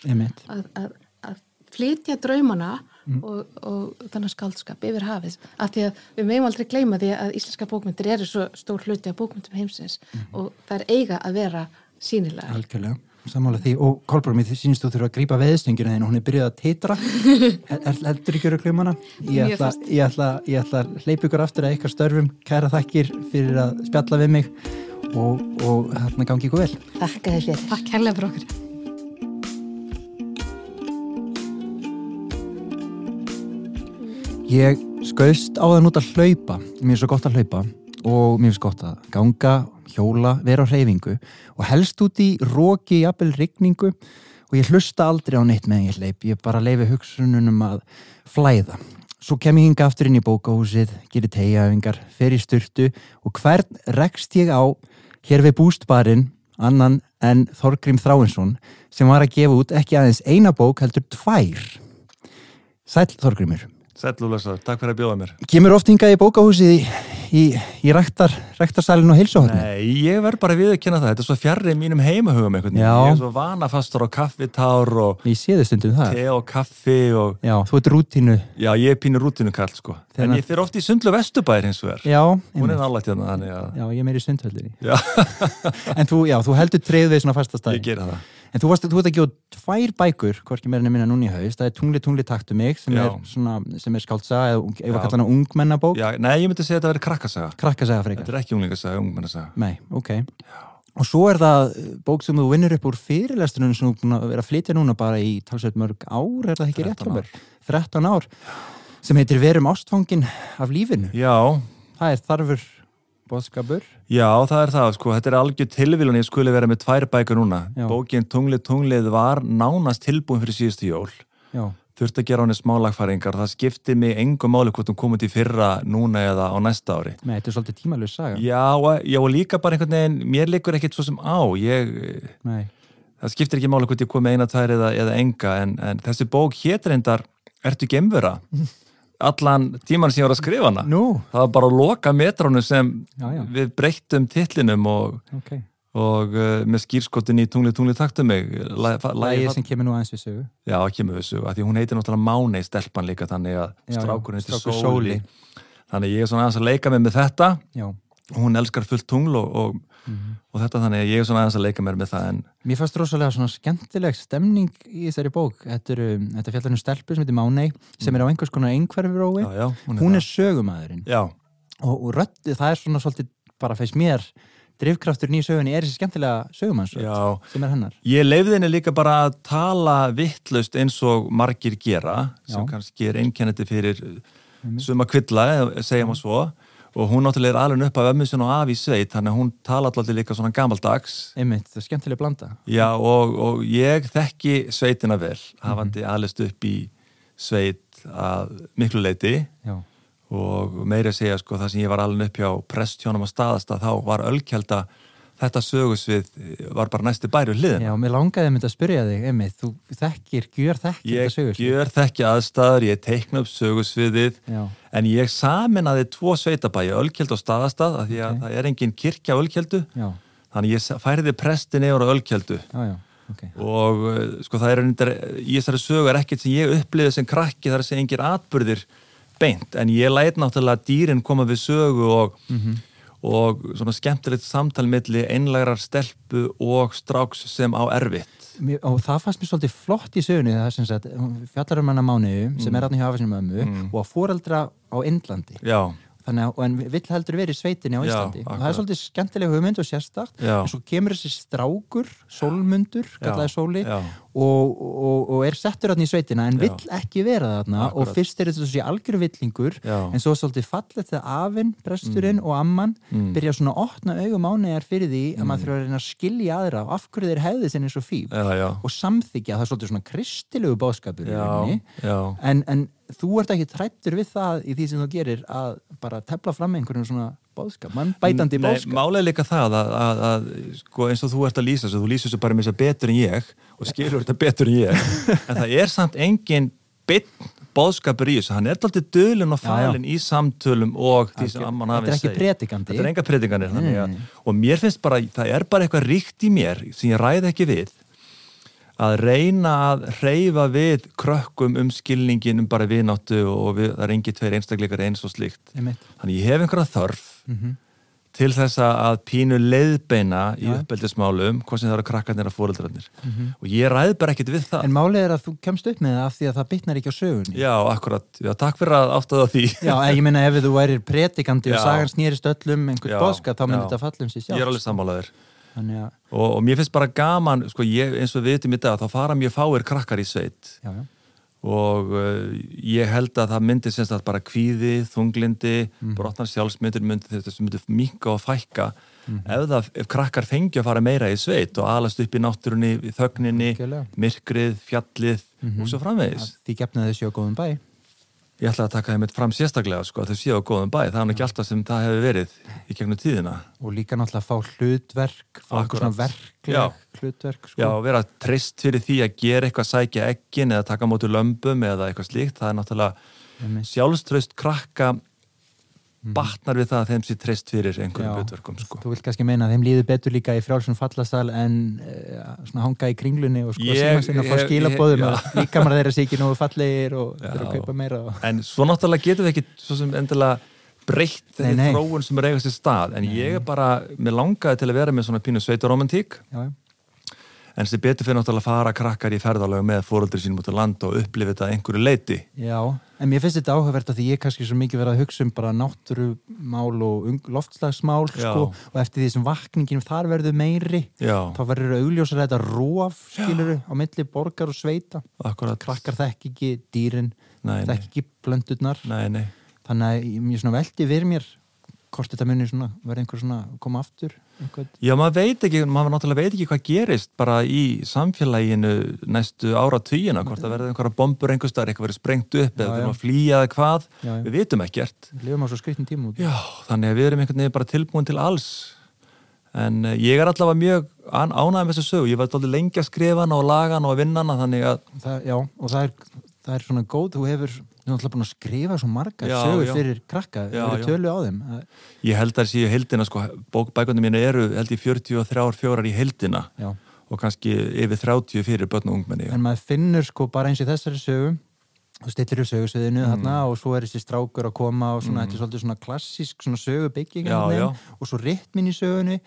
Speaker 2: Að, að, að flytja draumana
Speaker 1: Mm.
Speaker 2: og, og þannig skaldskap yfir hafið. Af því að við meðum aldrei gleyma því að íslenska bókmyndir eru svo stór hluti af bókmyndum heimsins
Speaker 1: Mhm.
Speaker 2: og það er eiga að vera sínilega
Speaker 1: Algjörlega, sammála því. Og Kolbrún, mér sínst þú þurfa að grípa veðstöngina þín. Og hún er byrjuð að titra. Heldur ekki að glöma hana? Ég ætla, ég, ætla, ég ætla að hleypa ykkur aftur að ykkar störfum. Kæra þakkir fyrir að spjalla við mig. Og, og hérna gangi ykkur vel.
Speaker 2: Þakka þér fyrir.
Speaker 3: Takk helga fyrir okkur.
Speaker 1: Ég skauðst á það nút að hlaupa, mér er svo gott að hlaupa og mér finnst gott að ganga, hjóla, vera á hreyfingu og helst út í róki, jafnvel rigningu og ég hlusta aldrei á neitt meðan ég hleyp, ég bara leifi hugsununum að flæða. Svo kem ég hinga aftur inn í bókahúsið, gerir tegjaöfingar, fer í styrtu og hvern rekst ég á hér við bústbarinn annan en Þorgrím Þráinsson sem var að gefa út ekki aðeins eina bók heldur tvær. Sæll Þorgrímur.
Speaker 4: Blessaður, takk fyrir að bjóða mér.
Speaker 1: Kemur oft hingað í bókahúsið í, í, í ræktar, ræktarsalinn og heilsuhorni?
Speaker 4: Nei, ég verð bara við að kynna það, þetta er svo fjarrið mínum.
Speaker 1: Já.
Speaker 4: Ég er svo vanafastur á kaffitár og te og kaffi og,
Speaker 1: Já, þú ert rútínu.
Speaker 4: já, ég er pínu rútinu kall, sko.
Speaker 1: Þegar-
Speaker 4: En ég fyrir oft í sundlu vestubæðir hins vegar.
Speaker 1: Já,
Speaker 4: Hún er nálægt hérna, þannig að
Speaker 1: já, ég er meiri sundhöllinni.
Speaker 4: Já.
Speaker 1: en þú, já, þú heldur treð við svona fasta
Speaker 4: ég gera það.
Speaker 1: En þú varst, þú ert ekki á tvær bækur, hvorki meira en minna núna í haust. Það er Tungli, tungli, taktu mig, sem
Speaker 4: Já.
Speaker 1: er svona, sem er skáldsaga, eða ung- ef að
Speaker 4: Já.
Speaker 1: kalla hana ungmennabók.
Speaker 4: Já, nei, ég myndi segja að þetta verið krakkasaga.
Speaker 1: Krakkasaga frekar.
Speaker 4: Þetta er ekki unglingasaga, ungmennasaga.
Speaker 1: Nei, ok. Og svo er það uh, bók sem þú vinnur upp úr fyrirlestunum sem þú er að vera að flytja núna bara í talsveit mörg ár, er það ekki rétt
Speaker 4: 13
Speaker 1: hjá mér? 13 ár. Sem heitir Verum ástfangin af lífinu.
Speaker 4: Já,
Speaker 1: Það er þarfur bóðskapur.
Speaker 4: já, það er það, sko. Þetta er algjör tilvílun ég skuli vera með tvær bækur núna.
Speaker 1: Já.
Speaker 4: Bókin Tunglið Tunglið var nánast tilbúin fyrir síðustu jól.
Speaker 1: Já,
Speaker 4: þurfti að gera hann smálagfæringar það skipti mig engum máli hvort hún komið til fyrra núna eða á næsta ári
Speaker 1: með þetta er svolítið tímalös saga.
Speaker 4: já, já og líka bara einhvern veginn mér liggur ekkit svo sem á ég,
Speaker 1: Nei,
Speaker 4: það skiptir ekki máli hvort ég komið eina, tvær eða, eða enga en, en þessi bók allan tíman sem ég var að skrifa hana
Speaker 1: nú,
Speaker 4: það var bara að loka metrónu sem
Speaker 1: Já, já.
Speaker 4: við breyttum titlinum og,
Speaker 1: ok.
Speaker 4: og uh, með skýrskotin í tungli tungli taktu mig
Speaker 1: Lægið sem kemur nú aðeins við sögu.
Speaker 4: Já, kemur við þessu, af því hún heitir náttúrulega Mánei stelpan líka, þannig að strákurinn
Speaker 1: strákur
Speaker 4: Sóli.
Speaker 1: Sóli.
Speaker 4: Þannig ég er svona aðeins að leika mér með þetta
Speaker 1: Já.
Speaker 4: Og hún elskar fullt tungl og, og, og þetta þannig að ég er svona aðeins að leika mér með það en
Speaker 1: Mér fannst rosalega svona skemmtileg stemning í þessari bók. Þetta, er, um, þetta fjallar um stelpu sem heitir Mánei sem er á einhvers konar einhverfirói.
Speaker 4: já, já,
Speaker 1: Hún er sögumæðurinn.
Speaker 4: Já,
Speaker 1: Og, og röddið, það er svona svolítið, bara feist mér, drifkrafturinn í sögunni er þessi skemmtilega sögumannsrödd
Speaker 4: já
Speaker 1: sem er hennar.
Speaker 4: Ég leifði henni líka bara að tala vittlust eins og margir gera sem
Speaker 1: Já.
Speaker 4: kannski er einkennandi fyrir suma kvilla, segja maður svo og hún náttúrulega er alveg upp af ömmu sinni og af í sveit, þannig að hún tala alltaf líka svona gamaldags
Speaker 1: Einmitt, það er skemmtileg blanda.
Speaker 4: Já, og, og ég þekki sveitina vel, hafandi aðlist upp í sveit að miklu leiti
Speaker 1: Já.
Speaker 4: og meiri að segja sko það sem ég var alveg upp hjá prestjónum að staðast að þá var ölkjálta þetta sögusvið var bara næsti bæri hliðin.
Speaker 1: Já, mér langaði mynd að spyrja þig, Einmitt, þú þekkir, gjör þekkir
Speaker 4: Ég
Speaker 1: þetta sögur.
Speaker 4: gjör þekki aðstæður, ég teikna upp sögusviðið
Speaker 1: Já,
Speaker 4: en ég saminaði tvo sveitabæi, ölkjald og staðastað af því að
Speaker 1: Ok.
Speaker 4: það er engin kirkja á ölkjaldu
Speaker 1: já,
Speaker 4: þannig ég færði prestin yfir á ölkjaldu
Speaker 1: já, já, ok.
Speaker 4: og uh, sko það er reyndar, í þessari sögu er ekkert sem ég upplifið sem krakki þar að segja engir atbyrðir beint en ég læt náttúrulega dýrin koma við sögu og, og svona skemmtilegt samtal milli einlægrar stelpu og stráks sem á erfitt.
Speaker 1: Mér, og það fannst mér svolítið flott í sögunni það sem sagt, hún fjallar um hana mánuðu sem er aðna hjá afið sinni mömmu og að foreldra á Indlandi.
Speaker 4: Já,
Speaker 1: þannig að, og en vill heldur verið sveitinni á
Speaker 4: Já,
Speaker 1: Íslandi og það er svolítið skemmtileg hugmynd og sérstakt
Speaker 4: Já.
Speaker 1: en svo kemur þessi strákur sólmundur, kallaði sóli
Speaker 4: já.
Speaker 1: og, og, og er settur þarna í sveitina en
Speaker 4: Já.
Speaker 1: vill ekki vera þarna og
Speaker 4: Akkurat.
Speaker 1: fyrst er þetta þessi algjör villingur
Speaker 4: Já.
Speaker 1: en svo er svolítið fallið þegar afinn, presturinn og amman
Speaker 4: Mm.
Speaker 1: byrja svona að opna augum ánægjar fyrir því að maður þurfa að reyna að skilja aðra og af hverju þeir hefði sinni svo
Speaker 4: já, já,
Speaker 1: og samþykja, það er svolítið svona kristilegu báskapur
Speaker 4: já, já.
Speaker 1: en, en þú ert ekki trættur við það í því sem þú gerir að bara tefla fram einhverjum svona báðskap, mann bætandi
Speaker 4: Nei,
Speaker 1: báðskap
Speaker 4: Málega líka það að, að, að sko, eins og þú ert að lýsa þessu, þú lýsir þessu bara með þess að betur en ég og skilur þetta betur en ég. En það er samt engin bóðskapur í þessu, hann er alltaf dölun og falin í samtölum og því sem amman
Speaker 1: Þetta
Speaker 4: hafi
Speaker 1: er ekki predikandi.
Speaker 4: Þetta er enga að,
Speaker 1: Nei.
Speaker 4: og mér finnst bara, það er bara eitthvað ríkt í mér sem ég ræði ekki við að reyna að reyfa við krökkum um skilningin um bara vináttu og við, það er engi tveir einstakleikar eins og slíkt
Speaker 1: Einmitt.
Speaker 4: þannig ég hef einhverja þörf
Speaker 1: Mhm.
Speaker 4: til þess að pínu leiðbeina í
Speaker 1: Já.
Speaker 4: uppeldismálum hvað sem það eru krakkarnir og fóreldrarnir og ég ræði bara ekkit við það
Speaker 1: En málið er að þú kemst upp með það af því að það bitnar ekki á sögunni.
Speaker 4: Já, akkurat, já, takk fyrir að áttaða því
Speaker 1: Já, ég meina ef þú værir predikandi og
Speaker 4: Já.
Speaker 1: sagan snýrist öllum einhvern
Speaker 4: Já,
Speaker 1: boðskap, þá myndi
Speaker 4: já.
Speaker 1: þetta falla um sér sjálf. Þannig að,
Speaker 4: og, og mér finnst bara gaman, sko, ég, eins og við vitum í dag, þá fara mjög fáir krakkar í sveit
Speaker 1: já, já.
Speaker 4: og uh, ég held að það myndi semst að bara kvíði, þunglindi
Speaker 1: Mhm.
Speaker 4: brotnar sjálfsmyndir myndi þetta sem myndi minka og fækka
Speaker 1: Mhm.
Speaker 4: ef, það, ef krakkar fengi að fara meira í sveit og alast upp í náttúrunni, í þögninni
Speaker 1: Algjörlega.
Speaker 4: myrkrið, fjallið
Speaker 1: Mhm.
Speaker 4: og svo framvegis
Speaker 1: Því gefnaði þessi á góðum bæ.
Speaker 4: Ég ætla að taka þeim fram sérstaklega sko, að þau séu á góðum bæ, það er ekki alltaf sem það hefur verið í gegnum tíðina.
Speaker 1: Og líka náttúrulega fá hlutverk, fá eitthvað svona verkleg hlutverk. Sko.
Speaker 4: Já, og vera trist fyrir því að gera eitthvað sækja ekkin eða taka á móti lömbum eða eitthvað slíkt, það er náttúrulega sjálfströst krakka batnar við það að þeim sé trist fyrir einhverjum hlutverkum sko.
Speaker 1: Þú vilt kannski meina að þeim líður betur líka í frjálsum fallasal en uh, svona hanga í kringlunni og sko
Speaker 4: Ég-
Speaker 1: síma sinna að fá skilabóðum að líka maður þeirra sé ekki nógu fallegir og þeirra að kaupa meira og...
Speaker 4: En svo náttúrulega getum við ekki svo sem endilega breytt
Speaker 1: Nei, nei.
Speaker 4: þróun sem er eigast í stað. En ég er bara, mér langaði til að vera með svona pínu sveitaromantík.
Speaker 1: Já, já.
Speaker 4: En sem betur fyrir náttúrulega að fara krakkar í ferðalög með fóruldri sínum út á land og upplifa þetta einhverju leiti
Speaker 1: Já, en mér finnst þetta áhugavert að því ég er kannski svo mikið verið að hugsa um bara náttúrumál og loftslagsmál sko, og eftir því sem vakningin þar verður meiri
Speaker 4: Já,
Speaker 1: þá verður augljósar þetta róf skiluru á milli borgar og sveita.
Speaker 4: Akkurat.
Speaker 1: Krakkar þekk ekki dýrin
Speaker 4: Nei, nei.
Speaker 1: þekk ekki blöndurnar
Speaker 4: Nei, nei.
Speaker 1: Þannig að ég- mér svona veldi við mér hvort þetta muni svona verði einhver svona koma aftur einhver...
Speaker 4: Já, maður veit ekki, maður náttúrulega veit ekki hvað gerist bara í samfélaginu næstu ára týjina, hvort það verður einhverja bombur einhver staðar, eitthvað verður sprengt upp
Speaker 1: Já,
Speaker 4: eða þurfum að flýja eða hvað,
Speaker 1: Já, já.
Speaker 4: við vitum ekkert.
Speaker 1: Við lifum á svo skritin tíma út
Speaker 4: Já, þannig að við erum einhvern veginn bara tilbúin til alls. En uh, ég er allavega mjög án- ánægð með þessu sögu, ég var alltaf lengi að skrifa hana og laga hana og vinna hana, þannig að
Speaker 1: það, já, og það er, það er þú er alltaf búin að skrifa svo margar
Speaker 4: Já,
Speaker 1: sögur
Speaker 4: já.
Speaker 1: fyrir krakka
Speaker 4: Já, já.
Speaker 1: tölu á þeim Það-
Speaker 4: ég held að séu heldina, sko, bókbækundum mínu eru held ég 43 fjórar í heldina og kannski yfir 30 fyrir börn og ungmenni.
Speaker 1: en maður finnur sko bara eins í þessari sögu þú stillir í sögusviðinu
Speaker 4: Mm.
Speaker 1: þarna og svo er þessi strákur að koma og svona, þetta er svolítið svona klassísk svona sögubygging og svo rytmin í sögunni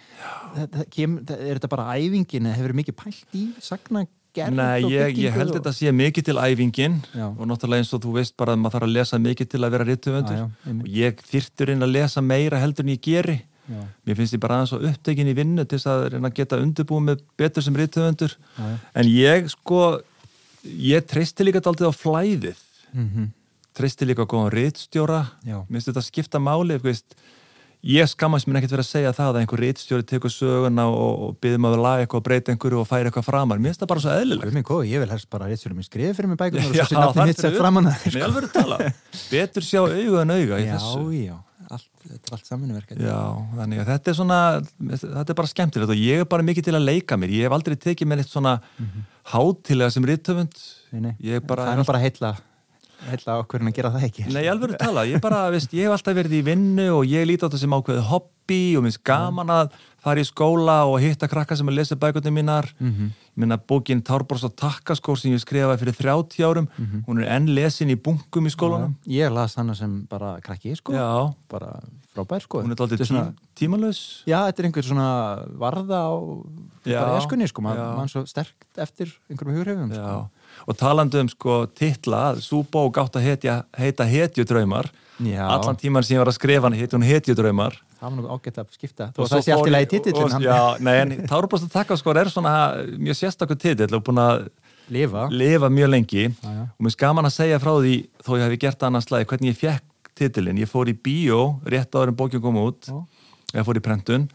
Speaker 1: það, það kem, það, er þetta bara æfingin eða hefur mikið pælt í sagna gerð
Speaker 4: Nei, ég, ég held
Speaker 1: og...
Speaker 4: þetta sé mikið til æfingin
Speaker 1: Já.
Speaker 4: og náttúrulega eins og þú veist bara að maður þarf að lesa mikið til að vera rittuvendur og ég þyrftur inn að lesa meira heldur en ég geri
Speaker 1: Já.
Speaker 4: mér finnst ég bara aðeins og upptekin í vinnu til þess að reyna að geta undirbúið með betur sem rittuvendur en ég sko ég treysti líka daldið á flæðið
Speaker 1: Mhm.
Speaker 4: treysti líka á góðan ritstjóra
Speaker 1: Já.
Speaker 4: mér finnst þetta skipta máli veist, ég skammast mér ekkert verið að segja það að einhver ritstjóri tekur söguna og, og byður maður að laga eitthvað og breyta einhverju og færa eitthvað framar mér finnst það bara svo eðlilegt
Speaker 1: minn góð, ég vil helst bara réttsjórum í skrifi fyrir mig bækunar og svo
Speaker 4: þar
Speaker 1: mitt sett framan að
Speaker 4: Nei, alveg að tala. Betur sjá auga en auga
Speaker 1: Já,
Speaker 4: þessu.
Speaker 1: já, allt, þetta er allt saminverkefni
Speaker 4: Já, þannig að þetta er svona, þetta er bara skemmtilegt og ég er bara mikið til að leika mér. Ég hef aldrei tekið mér eitt svona hátilega sem rittöfund. Er
Speaker 1: er heilla okkur en að gera það ekki
Speaker 4: Nei, alveg að tala. Ég bara, veist, ég hef alltaf verið í vinnu og ég líti á þetta sem ákveðið hobby og minnst gaman að fara í skóla og hitta krakka sem að lesa bækundin mínar.
Speaker 1: Mhm.
Speaker 4: Ég minna bókin Tárbros og takkaskór sem ég skrifaði fyrir 30 árum.
Speaker 1: Mhm.
Speaker 4: Hún er enn lesin í bunkum í skólanum.
Speaker 1: Ég las hana sem bara krakki sko.
Speaker 4: Já,
Speaker 1: bara frábær sko
Speaker 4: hún er aldrei
Speaker 1: svona,
Speaker 4: tímalös.
Speaker 1: Já, þetta er einhver svona varða á
Speaker 4: Já,
Speaker 1: bara eskunni sko, maður man svo sterkt eftir einhverjum hugreifum sko.
Speaker 4: Og talandi um sko titla, svo bók átt að hetja, heita hetjudraumar.
Speaker 1: Já.
Speaker 4: allan tíman sem ég var að skrifa hann heiti hún hetjudraumar.
Speaker 1: Það var nú ágætt að skipta. Að
Speaker 4: svo
Speaker 1: það sé allt
Speaker 4: fór
Speaker 1: í lagi titillin
Speaker 4: Já, nei, en Tárubosta takkaskor er svona mjög sérstakur titill. Og búin að
Speaker 1: lifa.
Speaker 4: lifa mjög lengi.
Speaker 1: Já, já.
Speaker 4: og mér gaman að segja frá því þó ég hef gert annars slagi, hvernig ég fekk titillin ég fór í bíó, rétt áður en bókin kom út. Ég fór í prentun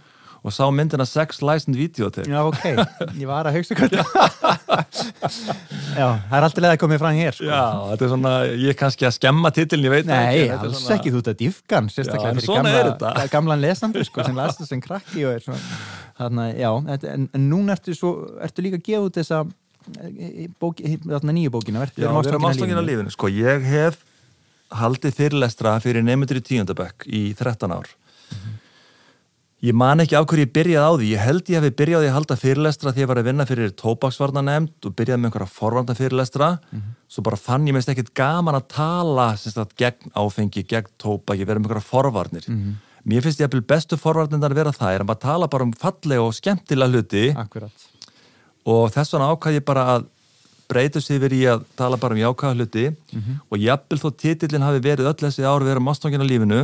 Speaker 4: og sá myndina Sex Licensed Videotape
Speaker 1: Já, ok, ég var að hugsa hvað Já, það er alltaf leið að komið fram hér sko.
Speaker 4: Já, þetta er svona, ég er kannski að skemma titilin, ég veit
Speaker 1: Nei,
Speaker 4: ekki, er
Speaker 1: alls
Speaker 4: svona-
Speaker 1: ekki þú ert að dýfkan
Speaker 4: Já,
Speaker 1: sérstaklega
Speaker 4: en
Speaker 1: fyrir gamla, gamlan lesandur sko, sem las þess sem krakki og er svona þannig, að, já, en, en núna ertu, svo, ertu líka að gefa út þessa bóki, þarna nýju bókina verð,
Speaker 4: Já, við erum ástangin af lífinu. Sko, ég hef haldið fyrirlestra fyrir nefndur í tíundabökk í 13 ár. Ég man ekki af hverju ég byrjaði á því. Ég held ég hefði byrjaði að halda fyrirlestra því ég var að vinna fyrir tópaksvarnanemnd og byrjaði með einhverja forvarna fyrirlestra. Svo bara fann ég meist ekkit gaman að tala sagt, gegn áfengi, gegn tópak, ég verið með einhverja forvarnir. Mér finnst ég að bestu forvarnindar að vera það er að maður tala bara um fallega og skemmtilega hluti
Speaker 1: Akkurat.
Speaker 4: og þess vegna ákvað ég bara að breyta sig yfir í að tala bara um jákvæða hluti og jafnvel þó titillin hafi verið öll þessi ár við erum ástofngin á lífinu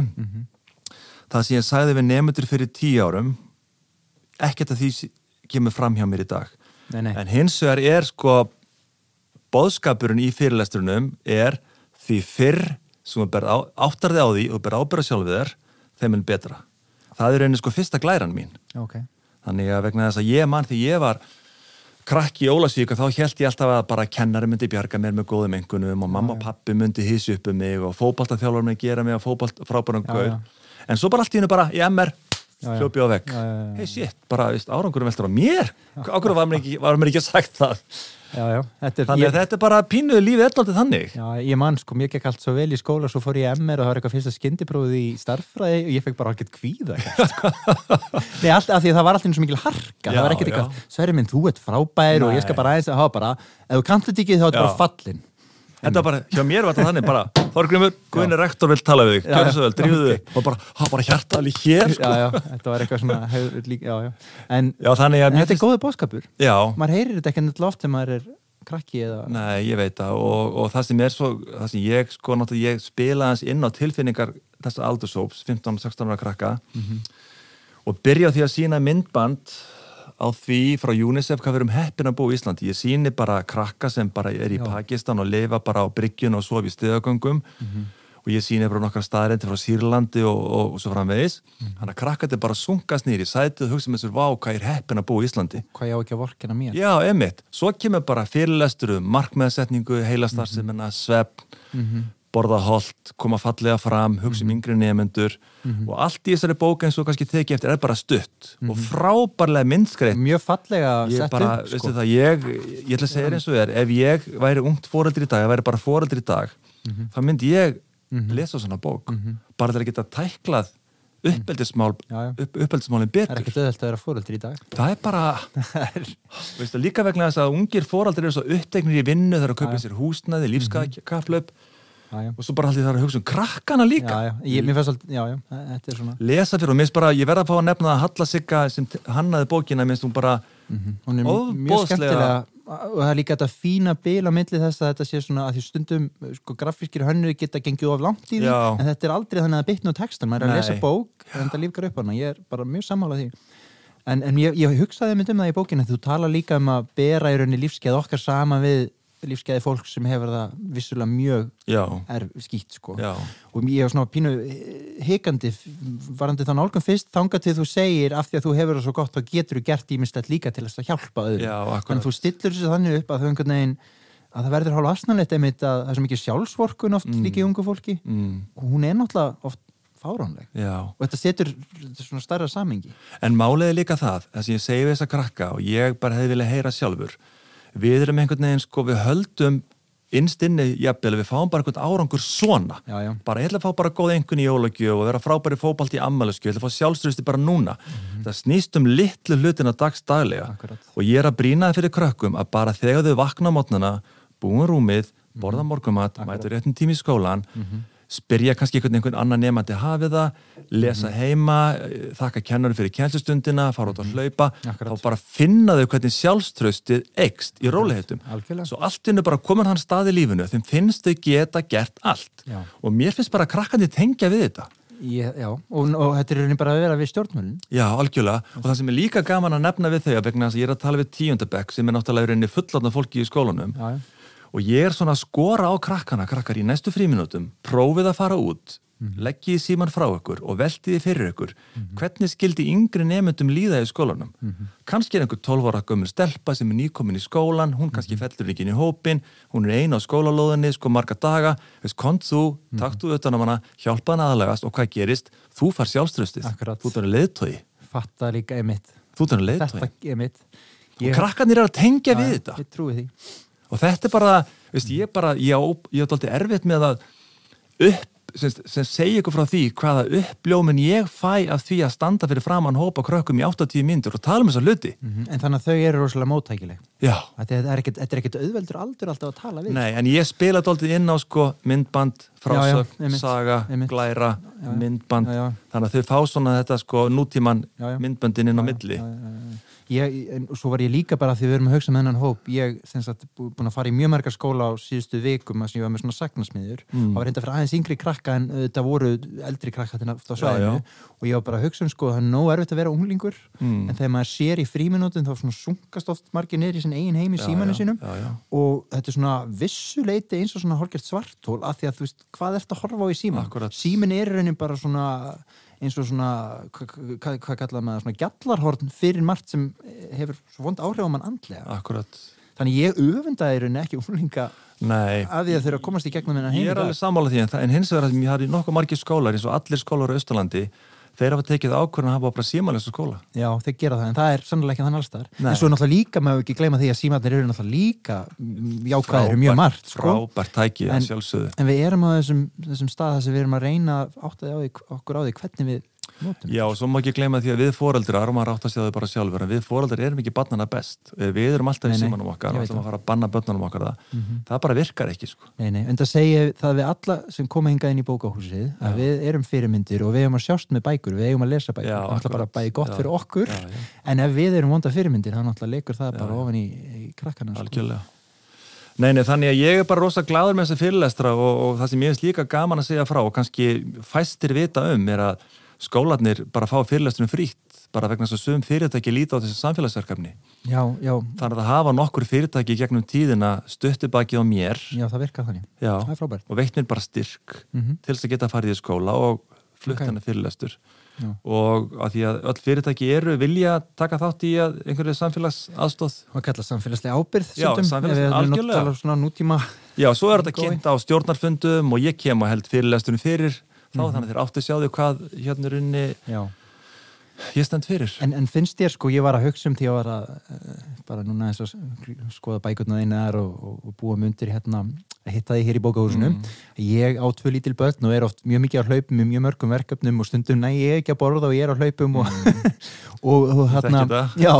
Speaker 4: það sem ég sagði við nefndur fyrir tíu árum ekkert að því kemur fram hjá mér í dag
Speaker 1: Nei, nei.
Speaker 4: en hins vegar er sko bóðskapurinn í fyrirlesturunum er því fyrr sem þú áttar þig á því og ber ábyrða sjálf við þér þeim en betra það er einu sko fyrsta glæran mín
Speaker 1: Ok.
Speaker 4: Þannig að vegna þess að ég mann því ég var krakki í Ólasvík og þá held ég alltaf að bara kennari myndi bjarga mér með góðum engunum og mamma og pappi myndi hissi upp um mig og fótballtaþjálfur myndi gera mig og fótballt frábærum
Speaker 1: já.
Speaker 4: En svo bara allt í hennu bara í MR
Speaker 1: Já, já.
Speaker 4: hljópi á
Speaker 1: já.
Speaker 4: Hei shit, bara árangurum veldur á mér. Ákveður var mér ekki, var mér ekki sagt það.
Speaker 1: Já, já. Er,
Speaker 4: Þannig að
Speaker 1: ég,
Speaker 4: þetta er bara pínuðu lífið ellandi þannig.
Speaker 1: já, ég man sko, mér gekk allt svo vel í skóla svo fór ég MR og það var eitthvað fyrsta skyndiprófið í starffræði og ég fekk bara algjört kvíða sko. Nei, allt af því að það var alltaf eins og mikil harka það var ekkert eitthvað, Sverri minn, þú ert frábær og ég skal
Speaker 4: Nei.
Speaker 1: bara aðeins að hafa bara ef þú kannt þetta ekki þá er þetta bara fallin
Speaker 4: Þetta var bara, hjá mér var þetta þannig bara, Þorgrymur, Guðinni rektor vil tala við þig, gjör þessu vel, drífuðu þig. Og bara, hafa bara hjartaðal í hér, sko.
Speaker 1: Já, já, þetta var eitthvað svona hefur, líka, já, já. En,
Speaker 4: Já, þannig að
Speaker 1: en þetta er góðu bóðskapur
Speaker 4: Já,
Speaker 1: maður heyrir þetta ekki ennig loft þegar maður er krakki eða
Speaker 4: Nei, ég veit það. Og, og það sem er svo, það sem ég sko náttúrulega ég spila hans inn á tilfinningar þessa aldursóps, 15-16 ára krakka. Og byrja því að sína myndband á því frá UNICEF hvað við erum heppin að búa í Íslandi. Ég síni bara krakka sem bara er í
Speaker 1: Já.
Speaker 4: Pakistan og lifa bara á bryggjun og sofi í stöðagöngum og ég síni bara nokkar staðrendi frá Sýrlandi og, og, og svo framvegis. Þannig að krakkandi bara sunkast nýri, sætið og hugsa með sér, vá, hvað er heppin að búa í Íslandi.
Speaker 1: hvað ég á ekki að vorkina mér
Speaker 4: Já, emitt. Svo kemur bara fyrirlestur um markmeðsetningu, heilastarfsemina, svefn, borða holt, koma fallega fram, hugsa um yngri nefendur og allt í þessari bók eins og kannski tekið eftir er bara stutt og frábærlega myndskreitt.
Speaker 1: mjög fallega
Speaker 4: Ég bara, veistu
Speaker 1: sko.
Speaker 4: það, ég, ég ætla að segja þér eins og er, ef ég væri ungt foreldri í dag, ég væri bara foreldri í dag, þá myndi ég lesa svona bók, bara til að geta tæklað uppeldismál, upp, uppeldismálin
Speaker 1: það er
Speaker 4: betur.
Speaker 1: ekkert auðvelt að vera fóröldur í dag.
Speaker 4: Það er bara, veistu, líka vegna þess að ungir foraldir eru svo upptegnir í vinnu þegar að kaupa sér húsnæði, lífskaplöp
Speaker 1: já, já.
Speaker 4: og svo bara haldið það að hugsa um krakkana líka.
Speaker 1: Já, ég, mér alltaf, já, já, þetta er svona
Speaker 4: Lesa fyrir og minnst bara, ég verða að fá að nefna að Halla Sigga sem hannaði bókina, minnst hún bara,
Speaker 1: hún er mjög
Speaker 4: Ofboðslega-
Speaker 1: skemmtilega og það er líka þetta fína bil á milli þess að þetta sé svona að því stundum sko, grafískir hönnu geta gengið of langt í því en þetta er aldrei þannig að bitna á textan maður er að
Speaker 4: Nei.
Speaker 1: lesa bók en þetta lífgar upp hana. Ég er bara mjög sammála því. En, en ég, ég hugsaði mynd um það í bókinu þú tala líka um að bera í rauninni lífskeið okkar sama við lífskeiði fólk sem hefur það vissulega mjög er skýtt sko. Og ég var svona pínu hikandi varandi þann álgum fyrst þangað til þú segir af því að þú hefur það svo gott þá getur þú gert ímislegt líka til þess að hjálpa öðrum.
Speaker 4: Já,
Speaker 1: þannig að þú stillur þessu þannig upp að þau einhvern veginn að það verður hálfa asnalegt einmitt að það er svo mikið sjálfsvorkun oft líka í ungu fólki.
Speaker 4: Mm,
Speaker 1: og hún er náttúrulega oft fáránleg.
Speaker 4: Já.
Speaker 1: og þetta setur þetta svona starra samingi
Speaker 4: En málið er líka það, þess að ég segi við þessa krakka og ég bara hefði viljað heyra sjálfur. Við erum einhvern veginn, sko, við höldum innst inni, jafnvel, við fáum bara einhvern árangur svona.
Speaker 1: já, já,
Speaker 4: bara ég ætla að fá bara góð engun í jólagjöf og vera frábæri fótbalt í ammælusku, ég ætla að fá sjálfströsti bara núna. Það snýst um litlu hlutina dagstaglega
Speaker 1: Akkurat.
Speaker 4: og ég er að brýna það fyrir krökkum að bara þegar þau vakna á mótnana búin rúmið, borða morgumat mætur réttin tími í skólan spyrja kannski einhvern annan nefandi hafið það, lesa heima eh, þakka kennarum fyrir kjænslustundina fara út að hlaupa,
Speaker 1: Akkurat.
Speaker 4: þá bara finna þau hvernig sjálfströstið ekst í róliheitum
Speaker 1: algjörlega.
Speaker 4: Svo allt innu bara komin hann stað í lífinu þeim finnst þau geta gert allt.
Speaker 1: Já.
Speaker 4: og mér finnst bara krakkandi tengja við þetta.
Speaker 1: Ég, já, og, og þetta er bara að vera við stjórnmölin
Speaker 4: Já, algjörlega, og það sem er líka gaman að nefna við þau vegna þess að ég er að tala við tíundabekk sem er náttúrulega fullotna fólki í skólanum
Speaker 1: já, já,
Speaker 4: og ég er svona að skora á krakkana krakkar í næstu fríminútum, prófið að fara út leggið síman frá ykkur og veltið fyrir ykkur. Hvernig skildi yngri nefndum líða í skólanum? Kannski er einhver 12 ára gömur stelpa sem er nýkomin í skólan hún kannski fellur ekki í hópin hún er eina á skólalóðinni sko marga daga. Veist, kont þú, takt þú utan á hana hjálpa hann aðalagast og hvað gerist? Þú far sjálfströstið, þú
Speaker 1: líka einmitt.
Speaker 4: Þú
Speaker 1: einmitt. Ég-
Speaker 4: og krakkarnir er að tengja við
Speaker 1: Já,
Speaker 4: þetta.
Speaker 1: Ég trúi því
Speaker 4: og þetta er bara, veist, ég bara ég á dálítið erfitt með að upp, sem, sem segja ykkur frá því hvaða uppljómin ég fæ af því að standa fyrir framann hópa krökkum í 80 mínútur og tala um þessa hluti.
Speaker 1: Mhm, En þannig að þau eru rosalega móttækileg.
Speaker 4: Já,
Speaker 1: Þetta er ekkert, þetta er auðveldur aldur alltaf að tala við.
Speaker 4: Nei, en ég spila dálítið inn á sko myndband, frásögn,
Speaker 1: Já, já,
Speaker 4: saga
Speaker 1: einmitt.
Speaker 4: glæra,
Speaker 1: Já,
Speaker 4: myndband. Þannig að þau fá svona þetta sko nútíman myndbandinn inn á milli.
Speaker 1: Ég, svo var ég líka bara því við erum að hugsa með hennan hóp ég bú- búin að fara í mjög margar skóla á síðustu vikum að sem ég var með svona sagnasmiður.
Speaker 4: Mm.
Speaker 1: það var reynda fyrir aðeins yngri krakka en þetta voru eldri krakka til á svæðinu. og ég var bara að hugsa um sko það er nóg erfitt að vera unglingur
Speaker 4: Mm.
Speaker 1: en þegar maður sér í fríminútin þá svona sunkast oft margir niður í sin eigin heim í símanu sínum.
Speaker 4: Já, já.
Speaker 1: og þetta er svona vissuleiti eins og svona hálfgert svartól af því að þú veist að eins og svona hvað hva, hva kallar maður svona gjallarhorn fyrir margt sem hefur svo vond áhrif á mann andlega.
Speaker 4: Akkurat.
Speaker 1: Þannig ég öfundaði í raunin ekki
Speaker 4: nei,
Speaker 1: að því að þeirra komast í gegnum hennar heim
Speaker 4: Ég
Speaker 1: í
Speaker 4: er alveg sammála því en, en hins vegar að ég har í nokkuð margir skólar eins og allir skólar á Östurlandi þeir hafa tekið ákvörðan að hafa bara símanlega skóla.
Speaker 1: Já, þeir gera það, en það er sannlega ekki þannig allstar en svo er náttúrulega líka, maður ekki gleyma því að símarnir eru náttúrulega líka jákvæðir mjög margt sko.
Speaker 4: frábært tæki
Speaker 1: En- en við erum á þessum, þessum stað þar sem við erum að reyna áttaði á því, okkur á því hvernig við notum
Speaker 4: Já, og svo má ekki gleyma því að við foreldrar og maður átt að segja þau bara sjálfur en við foreldrar erum ekki barnana best. Við erum alltaf
Speaker 1: Nei,
Speaker 4: í
Speaker 1: nei,
Speaker 4: símanum okkar og ætlum að fara að banna börnunum okkar það.
Speaker 1: Mhm.
Speaker 4: það bara virkar ekki sko.
Speaker 1: Nei, nei, en það segja það við alla sem koma hingað inn í bókahúsið að við erum fyrirmyndir og við eigum að sjást með bækur við eigum að lesa bækur, það er náttúrulega bara bæði gott
Speaker 4: Já,
Speaker 1: fyrir okkur
Speaker 4: já, já.
Speaker 1: en ef við erum vonda fyrirmyndir í, í krakkana sko.
Speaker 4: Nei, nei, þannig að ég er bara rosa gláður með þessa fyrirlestra og, og það sem ég finnst líka gaman að segja frá og kannski fæstir vita um er að skólarnir bara fá fyrirlestrum frítt bara vegna þess að sum fyrirtæki líta á þessi samfélagsverkefni.
Speaker 1: Já, já,
Speaker 4: þannig að hafa nokkur fyrirtæki gegnum tíðina stuttibaki á mér.
Speaker 1: Já, það virkar þannig.
Speaker 4: Já,
Speaker 1: Það er frábært.
Speaker 4: Og veitt mér bara styrk
Speaker 1: Mhm.
Speaker 4: til þess að geta farið í skóla og flutt
Speaker 1: Ok.
Speaker 4: hennar fyrirlestur.
Speaker 1: Já.
Speaker 4: og að því að öll fyrirtæki eru vilja taka þátt í að einhverju samfélags aðstóð
Speaker 1: og kalla samfélagslega ábyrð
Speaker 4: samfélagslega- algjörlega.
Speaker 1: að
Speaker 4: Já, svo er þetta kynnt á stjórnarfundum og ég kem og held fyrirlesturinn fyrir þá
Speaker 1: Mhm.
Speaker 4: þannig að þeir áttu að sjá því hvað hérna er unni
Speaker 1: Já.
Speaker 4: ég stend fyrir
Speaker 1: En, en finnst þér sko, ég var að hugsa um því að var að eh, bara núna eins og skoða bækurna einar og, og, og búa mundir hérna að hitta því hér í bókahúsinu
Speaker 4: Mm.
Speaker 1: ég á tvö lítil börn og er oft mjög mikið á hlaupum með mjög mörgum verkefnum og stundum næ ég ekki að borða og ég er á hlaupum og, og, og
Speaker 4: Ég
Speaker 1: hérna já,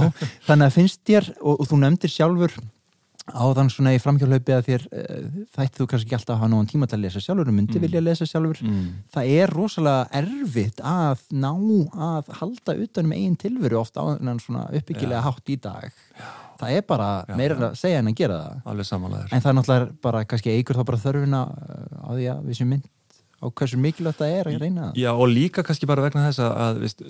Speaker 1: þannig að finnst þér og, og þú nefndir sjálfur áðan svona í framhjálaupi að þér uh, þætti þú kannski ekki alltaf að hafa nógan tíma til að lesa sjálfur og myndi
Speaker 4: Mm.
Speaker 1: vilja lesa sjálfur
Speaker 4: mm.
Speaker 1: það er rosalega erfitt að ná að halda utan um eigin tilveru oft á svona uppbyggilega
Speaker 4: Já.
Speaker 1: hátt í dag það er bara
Speaker 4: Já,
Speaker 1: meira að segja en að gera það en það er náttúrulega bara kannski eigur þá bara þörfina uh, á því að við séum mynd á hversu mikilvægt það er að reyna það?
Speaker 4: Já, og líka kannski bara vegna þess að, að veist,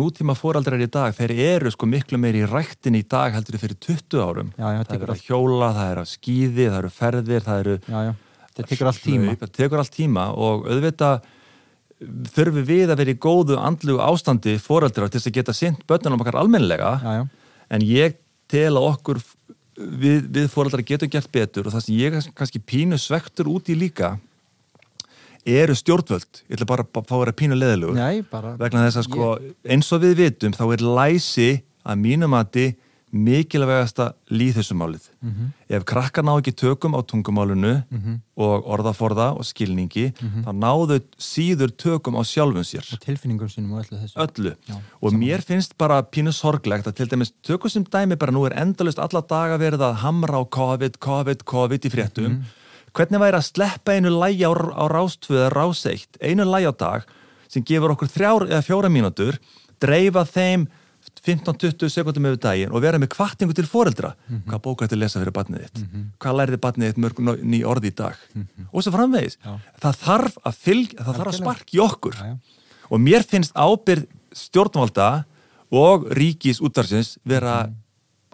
Speaker 4: nútíma fóraldrar í dag þeir eru sko miklu meiri í ræktin í dag heldur fyrir 20 árum.
Speaker 1: Já, já,
Speaker 4: það
Speaker 1: allt,
Speaker 4: að hjóla, það eru að skýði, það eru ferðir það eru
Speaker 1: já, það tekur allt tíma.
Speaker 4: það tekur allt tíma og auðvitað þurfum við að vera í góðu andlugu ástandi fóraldrar til þess að geta sint börnunum okkar
Speaker 1: já,
Speaker 4: en ég tel að okkur við, við fóraldrar getum gert betur og það sem ég er kannski pínu svektur út í líka eru stjórnvöld ég ætla bara að fá að vera pínu leðilegur
Speaker 1: já, bara
Speaker 4: vegna þess að sko eins og við vitum þá er læsi að mínum mati mikilvægasta líðhessumálið. Mm
Speaker 1: Mhm.
Speaker 4: Ef krakkar ná ekki tökum á tungumálunu
Speaker 1: Mhm.
Speaker 4: og orðaforða og skilningi þá náðu síður tökum á sjálfum sér.
Speaker 1: og tilfinningum sínum og öllu þessu
Speaker 4: Öllu.
Speaker 1: Já,
Speaker 4: og mér finnst bara pínu sorglegt að til dæmis tökum sem dæmi bara nú er endalust alla daga verið að hamra á COVID, COVID, COVID í fréttum. Hvernig væri að sleppa einu lægi á, á rástvöða ráseitt, einu lægi á dag sem gefur okkur þrjár eða fjóra mínútur, dreifa þeim 15-20 sekundum yfir daginn og vera með kvartingu til foreldra. Hvað bókar þetta lesa fyrir barnið þitt? Hvað lærið barnið þitt mörg ný- orði í dag? Og svo framvegis.
Speaker 1: Já.
Speaker 4: Það þarf að fylg, það þarf að í okkur.
Speaker 1: Já, já.
Speaker 4: Og mér finnst ábyrð stjórnvalda og ríkis útvarsins vera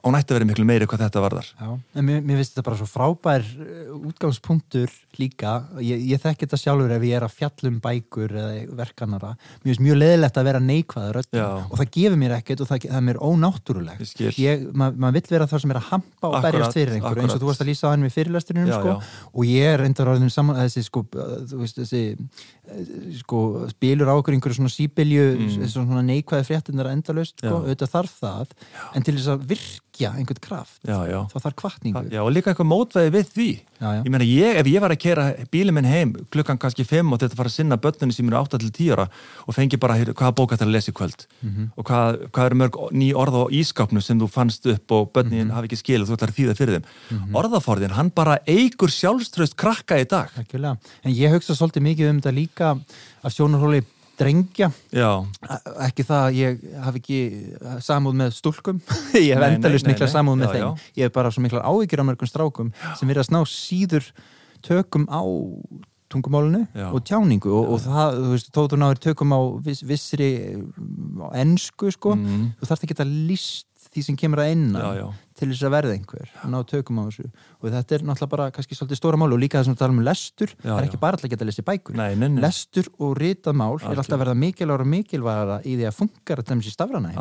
Speaker 4: og nætti að vera miklu meiri hvað þetta varðar.
Speaker 1: Já, en mér, mér finnst þetta bara svo frábær uh, útgangspunktur líka. Ég, ég þekki þetta sjálfur ef ég er að fjallum bækur eða verkanara mér finnst mjög leðilegt að vera neikvæður og það gefur mér ekkert og það, það er mér ónáttúrulegt.
Speaker 4: Ég,
Speaker 1: ma, maður vill vera það sem er að hampa og
Speaker 4: Akkurat,
Speaker 1: berjast fyrir einhverju eins og þú varst að lýsa á hann við fyrirlesturinn
Speaker 4: Já,
Speaker 1: sko, og ég er reyndar orðin saman þessi sko, þessi sko, spilur á okkur einhverju svona síbelju
Speaker 4: Mm.
Speaker 1: svona neikvæði fréttinnar endalaust sko,
Speaker 4: Já.
Speaker 1: auðvitað þarf það en til þess að virka byggja einhvern kraft
Speaker 4: já, já.
Speaker 1: þá þarf kvartningu
Speaker 4: Já, og líka eitthvað mótveði við því
Speaker 1: Já, já.
Speaker 4: ég meina, ég, ef ég var að kera bílið minn heim klukkan kannski 5 og þetta fara að sinna börnunni sem eru 8 til 10 ára og fengi bara, heyrðu, hvaða bók þetta að lesa í kvöld
Speaker 1: Mhm.
Speaker 4: og hvað, hvað eru mörg ný orð á ískapnu sem þú fannst upp og börnin
Speaker 1: Mhm.
Speaker 4: hafi ekki skil og þú ætlar að þýða fyrir þeim orðaforðin, hann bara eigur sjálfströst krakka í dag.
Speaker 1: En ég hugsa svolítið mikið um þetta líka af sjónarhóli drengja.
Speaker 4: Já,
Speaker 1: ekki það að ég hafi ekki samúð með stúlkum. Ég hef endalust mikla samúð með
Speaker 4: Já,
Speaker 1: þeim.
Speaker 4: já.
Speaker 1: ég hef bara svo mikla áhyggjur á mörgum strákum sem verið að sná síður tökum á tungumálinu og tjáningu. Og, og það, þú veist, þú náður tökum á viss, vissri á ensku sko,
Speaker 4: Mm.
Speaker 1: þú þarft ekki að líst því sem kemur að innan
Speaker 4: Já, já.
Speaker 1: til þess að verða einhver ná tökum á þessu. Og þetta er náttúrulega bara kannski svolítið stóra mál og líka þessum að tala um lestur það er ekki bara alltaf að geta lesið bækur.
Speaker 4: Nei, nei, nei.
Speaker 1: lestur og ritað mál er alltaf að verða mikilvægur og mikilvægara í því að funkar að dæmis í stafrana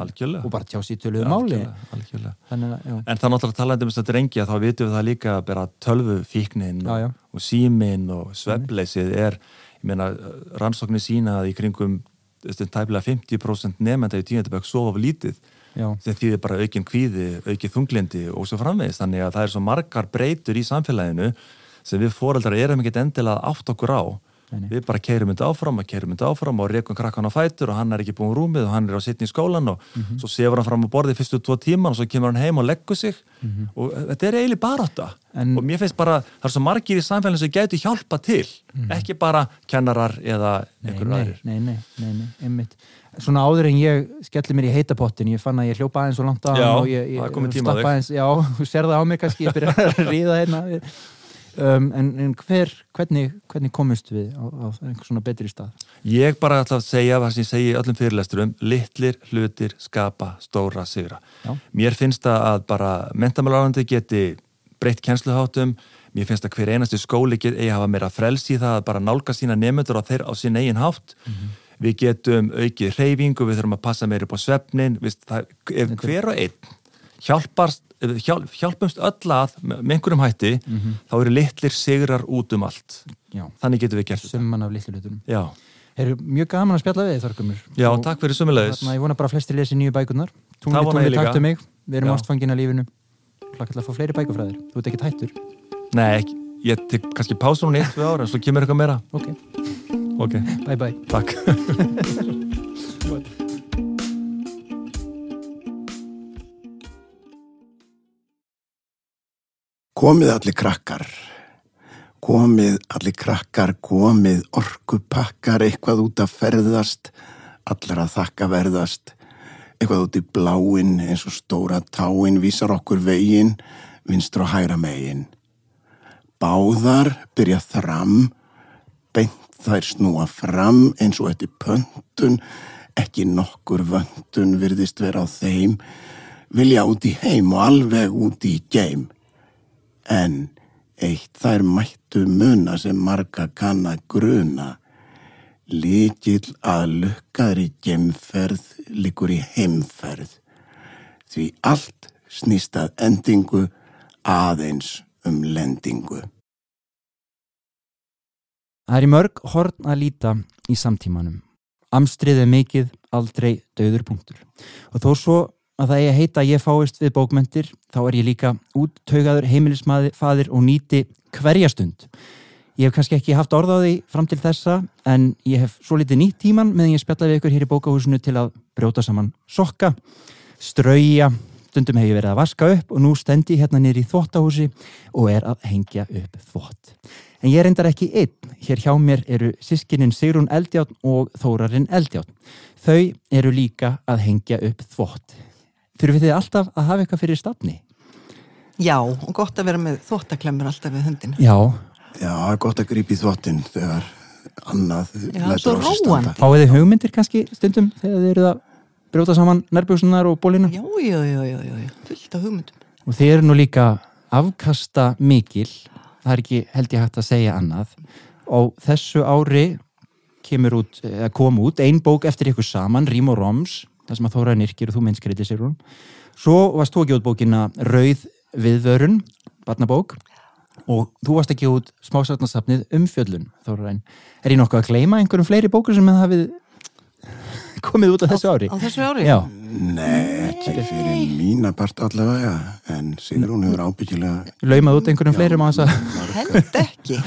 Speaker 1: og bara tjá sér töluðu máli.
Speaker 4: Algjörlega.
Speaker 1: þannig að,
Speaker 4: En það er náttúrulega talandi um þess að drengja þá vitum við það líka að bera tölvufíknin
Speaker 1: Já,
Speaker 4: og, og símin og svefleysið er, rannsóknir sína að í kringum tæpilega 50% nefnda í tíundabökk sofa lítið
Speaker 1: já,
Speaker 4: sem þýðir bara aukin kvíði, aukin þunglindi og svo framvegist, þannig að það er svo margar breytur í samfélaginu sem við foreldrar erum ekkert endilega átt okkur á.
Speaker 1: Nei,
Speaker 4: við bara keirum þetta áfram og keirum þetta áfram og rekum krakkan á fætur og hann er ekki búin rúmið og hann er á sittni í skólan og
Speaker 1: Mhm.
Speaker 4: svo sefur hann fram á borðið fyrstu tvo tíman og svo kemur hann heim og leggur sig.
Speaker 1: Mhm.
Speaker 4: og þetta er eiginlega bara þetta
Speaker 1: En-
Speaker 4: og mér finnst bara, það er svo margir í samfélaginu sem gætu hjálpa til, ekki bara kennarar eða
Speaker 1: nei,
Speaker 4: aðrir.
Speaker 1: nei, nei, nei, nei, einmitt svona áður en ég skelli mér í heitapottin ég fann að ég hljópa aðeins og langt á
Speaker 4: Já,
Speaker 1: og ég, ég stappa aðeins, já, þú sér það á mig kannski ég byrja að ríða hérna um, en, en hver, hvernig, hvernig komist við á, á einhver svona betri stað
Speaker 4: Ég bara ætla að segja það sem ég segi öllum fyrirlesturum, litlir hlutir skapa stóra sigra.
Speaker 1: Já.
Speaker 4: Mér finnst það að bara mentamálarandi geti breytt kennsluháttum, mér finnst að hver einasti skóli eigi að hafa meira frelsi í það að bara nálga sína nefndur á þeir á sín eigin hátt. Við getum aukið reyfingu, við þurfum að passa meira upp á svefnin, Vist, það, ef hver og einn hjálpast, hjálp, hjálpumst öll að með einhverjum hætti, þá eru litlir sigrar út um allt.
Speaker 1: já,
Speaker 4: Þannig getum við gert þetta.
Speaker 1: summan af litlu hlutunum.
Speaker 4: Já,
Speaker 1: Það eru mjög gaman að spjalla við Þorgumur
Speaker 4: Já takk fyrir sömulegis.
Speaker 1: Þarna, ég vona bara að flestir lesi nýju
Speaker 4: vona ég
Speaker 1: túnli,
Speaker 4: líka.
Speaker 1: taktu mig. Við erum ástfangin að lífinu. Hlakka til að fá fleiri bækufræðir Þú ert ekki tættur
Speaker 4: Nei, ekki, ég tek kannski pása núna í eitt, tvö ára en svo kemur eitthvað meira.
Speaker 1: Ok,
Speaker 4: Ok,
Speaker 1: bye bye
Speaker 4: takk.
Speaker 5: Komið allir krakkar, komið allir krakkar, komið orkupakkar, eitthvað út að ferðast, allar að þakka verðast, eitthvað út í bláin eins og stóra táin vísar okkur vegin, vinstur og hægra megin. Báðar byrja þram, beint þær snúa fram eins og eftir pöntun, ekki nokkur vöntun virðist vera á þeim, vilja út í heim og alveg út í geim. En eitt þær mættu muna sem marga kann að gruna. Líkil að lukkaðri gemferð líkur í heimferð. Því allt snýst að endingu aðeins um lendingu.
Speaker 1: Það er í mörg horn að líta í samtímanum. Amstrið er mikið, aldrei döður punktur. Og þó svo að það að heita að ég fáist við bókmentir, þá er ég líka úttaugaður heimilisfadir og nýti hverja stund. Ég hef kannski ekki haft orð á því fram til þessa, en ég hef svo litið nýtt tíman meðan ég spjalla við ykkur hér í bókahúsinu til að brjóta saman sokka, strauja, stundum hef ég verið að vaska upp og nú stendi ég hérna niður í þvóttahúsi og er að hengja upp þvótt. En ég reyndar ekki einn. Hér hjá mér eru sískinin Sigrún Eldjátt og Þórarinn Eldjátt. Þau eru líka að hengja upp þvótt. Þurfið þið alltaf að hafa eitthvað fyrir stafni?
Speaker 6: Já, og gott að vera með þvóttaklemmur alltaf við hundin.
Speaker 1: Já.
Speaker 5: Já, er gott að grípa í þvottin þegar annað
Speaker 6: svo
Speaker 5: á sig standa.
Speaker 6: róandi.
Speaker 1: Fáið þið hugmyndir kannski stundum þegar þið eruð að brjóta saman nærbjúsunar og bólina?
Speaker 6: Já, já, já, já, já, fullt af hugmyndum.
Speaker 1: Og þið eru nú líka afkasta mikil, það er ekki held ég hægt að segja annað. Og þessu ári kemur út, eða kom út, ein bók eftir ykkur saman, Rím og Roms, það sem að Þóra Nyrkir og þú minnskriði sér hún. Svo varst þú ekki út bókina Rauð viðvörun, barnabók, og þú varst ekki út smásatnarsafnið Umfjöllun, Þóra Ræn. Er ég nokkuð að gleyma einhverjum fleiri bókur sem það hafið komið út á þessu ári.
Speaker 2: Á þessu ári?
Speaker 1: Já,
Speaker 5: Nei, ekki fyrir mína part allavega, en Sigrún hefur ábyggilega
Speaker 1: laumað út einhverjum fleirum á þess að
Speaker 2: Held ekki,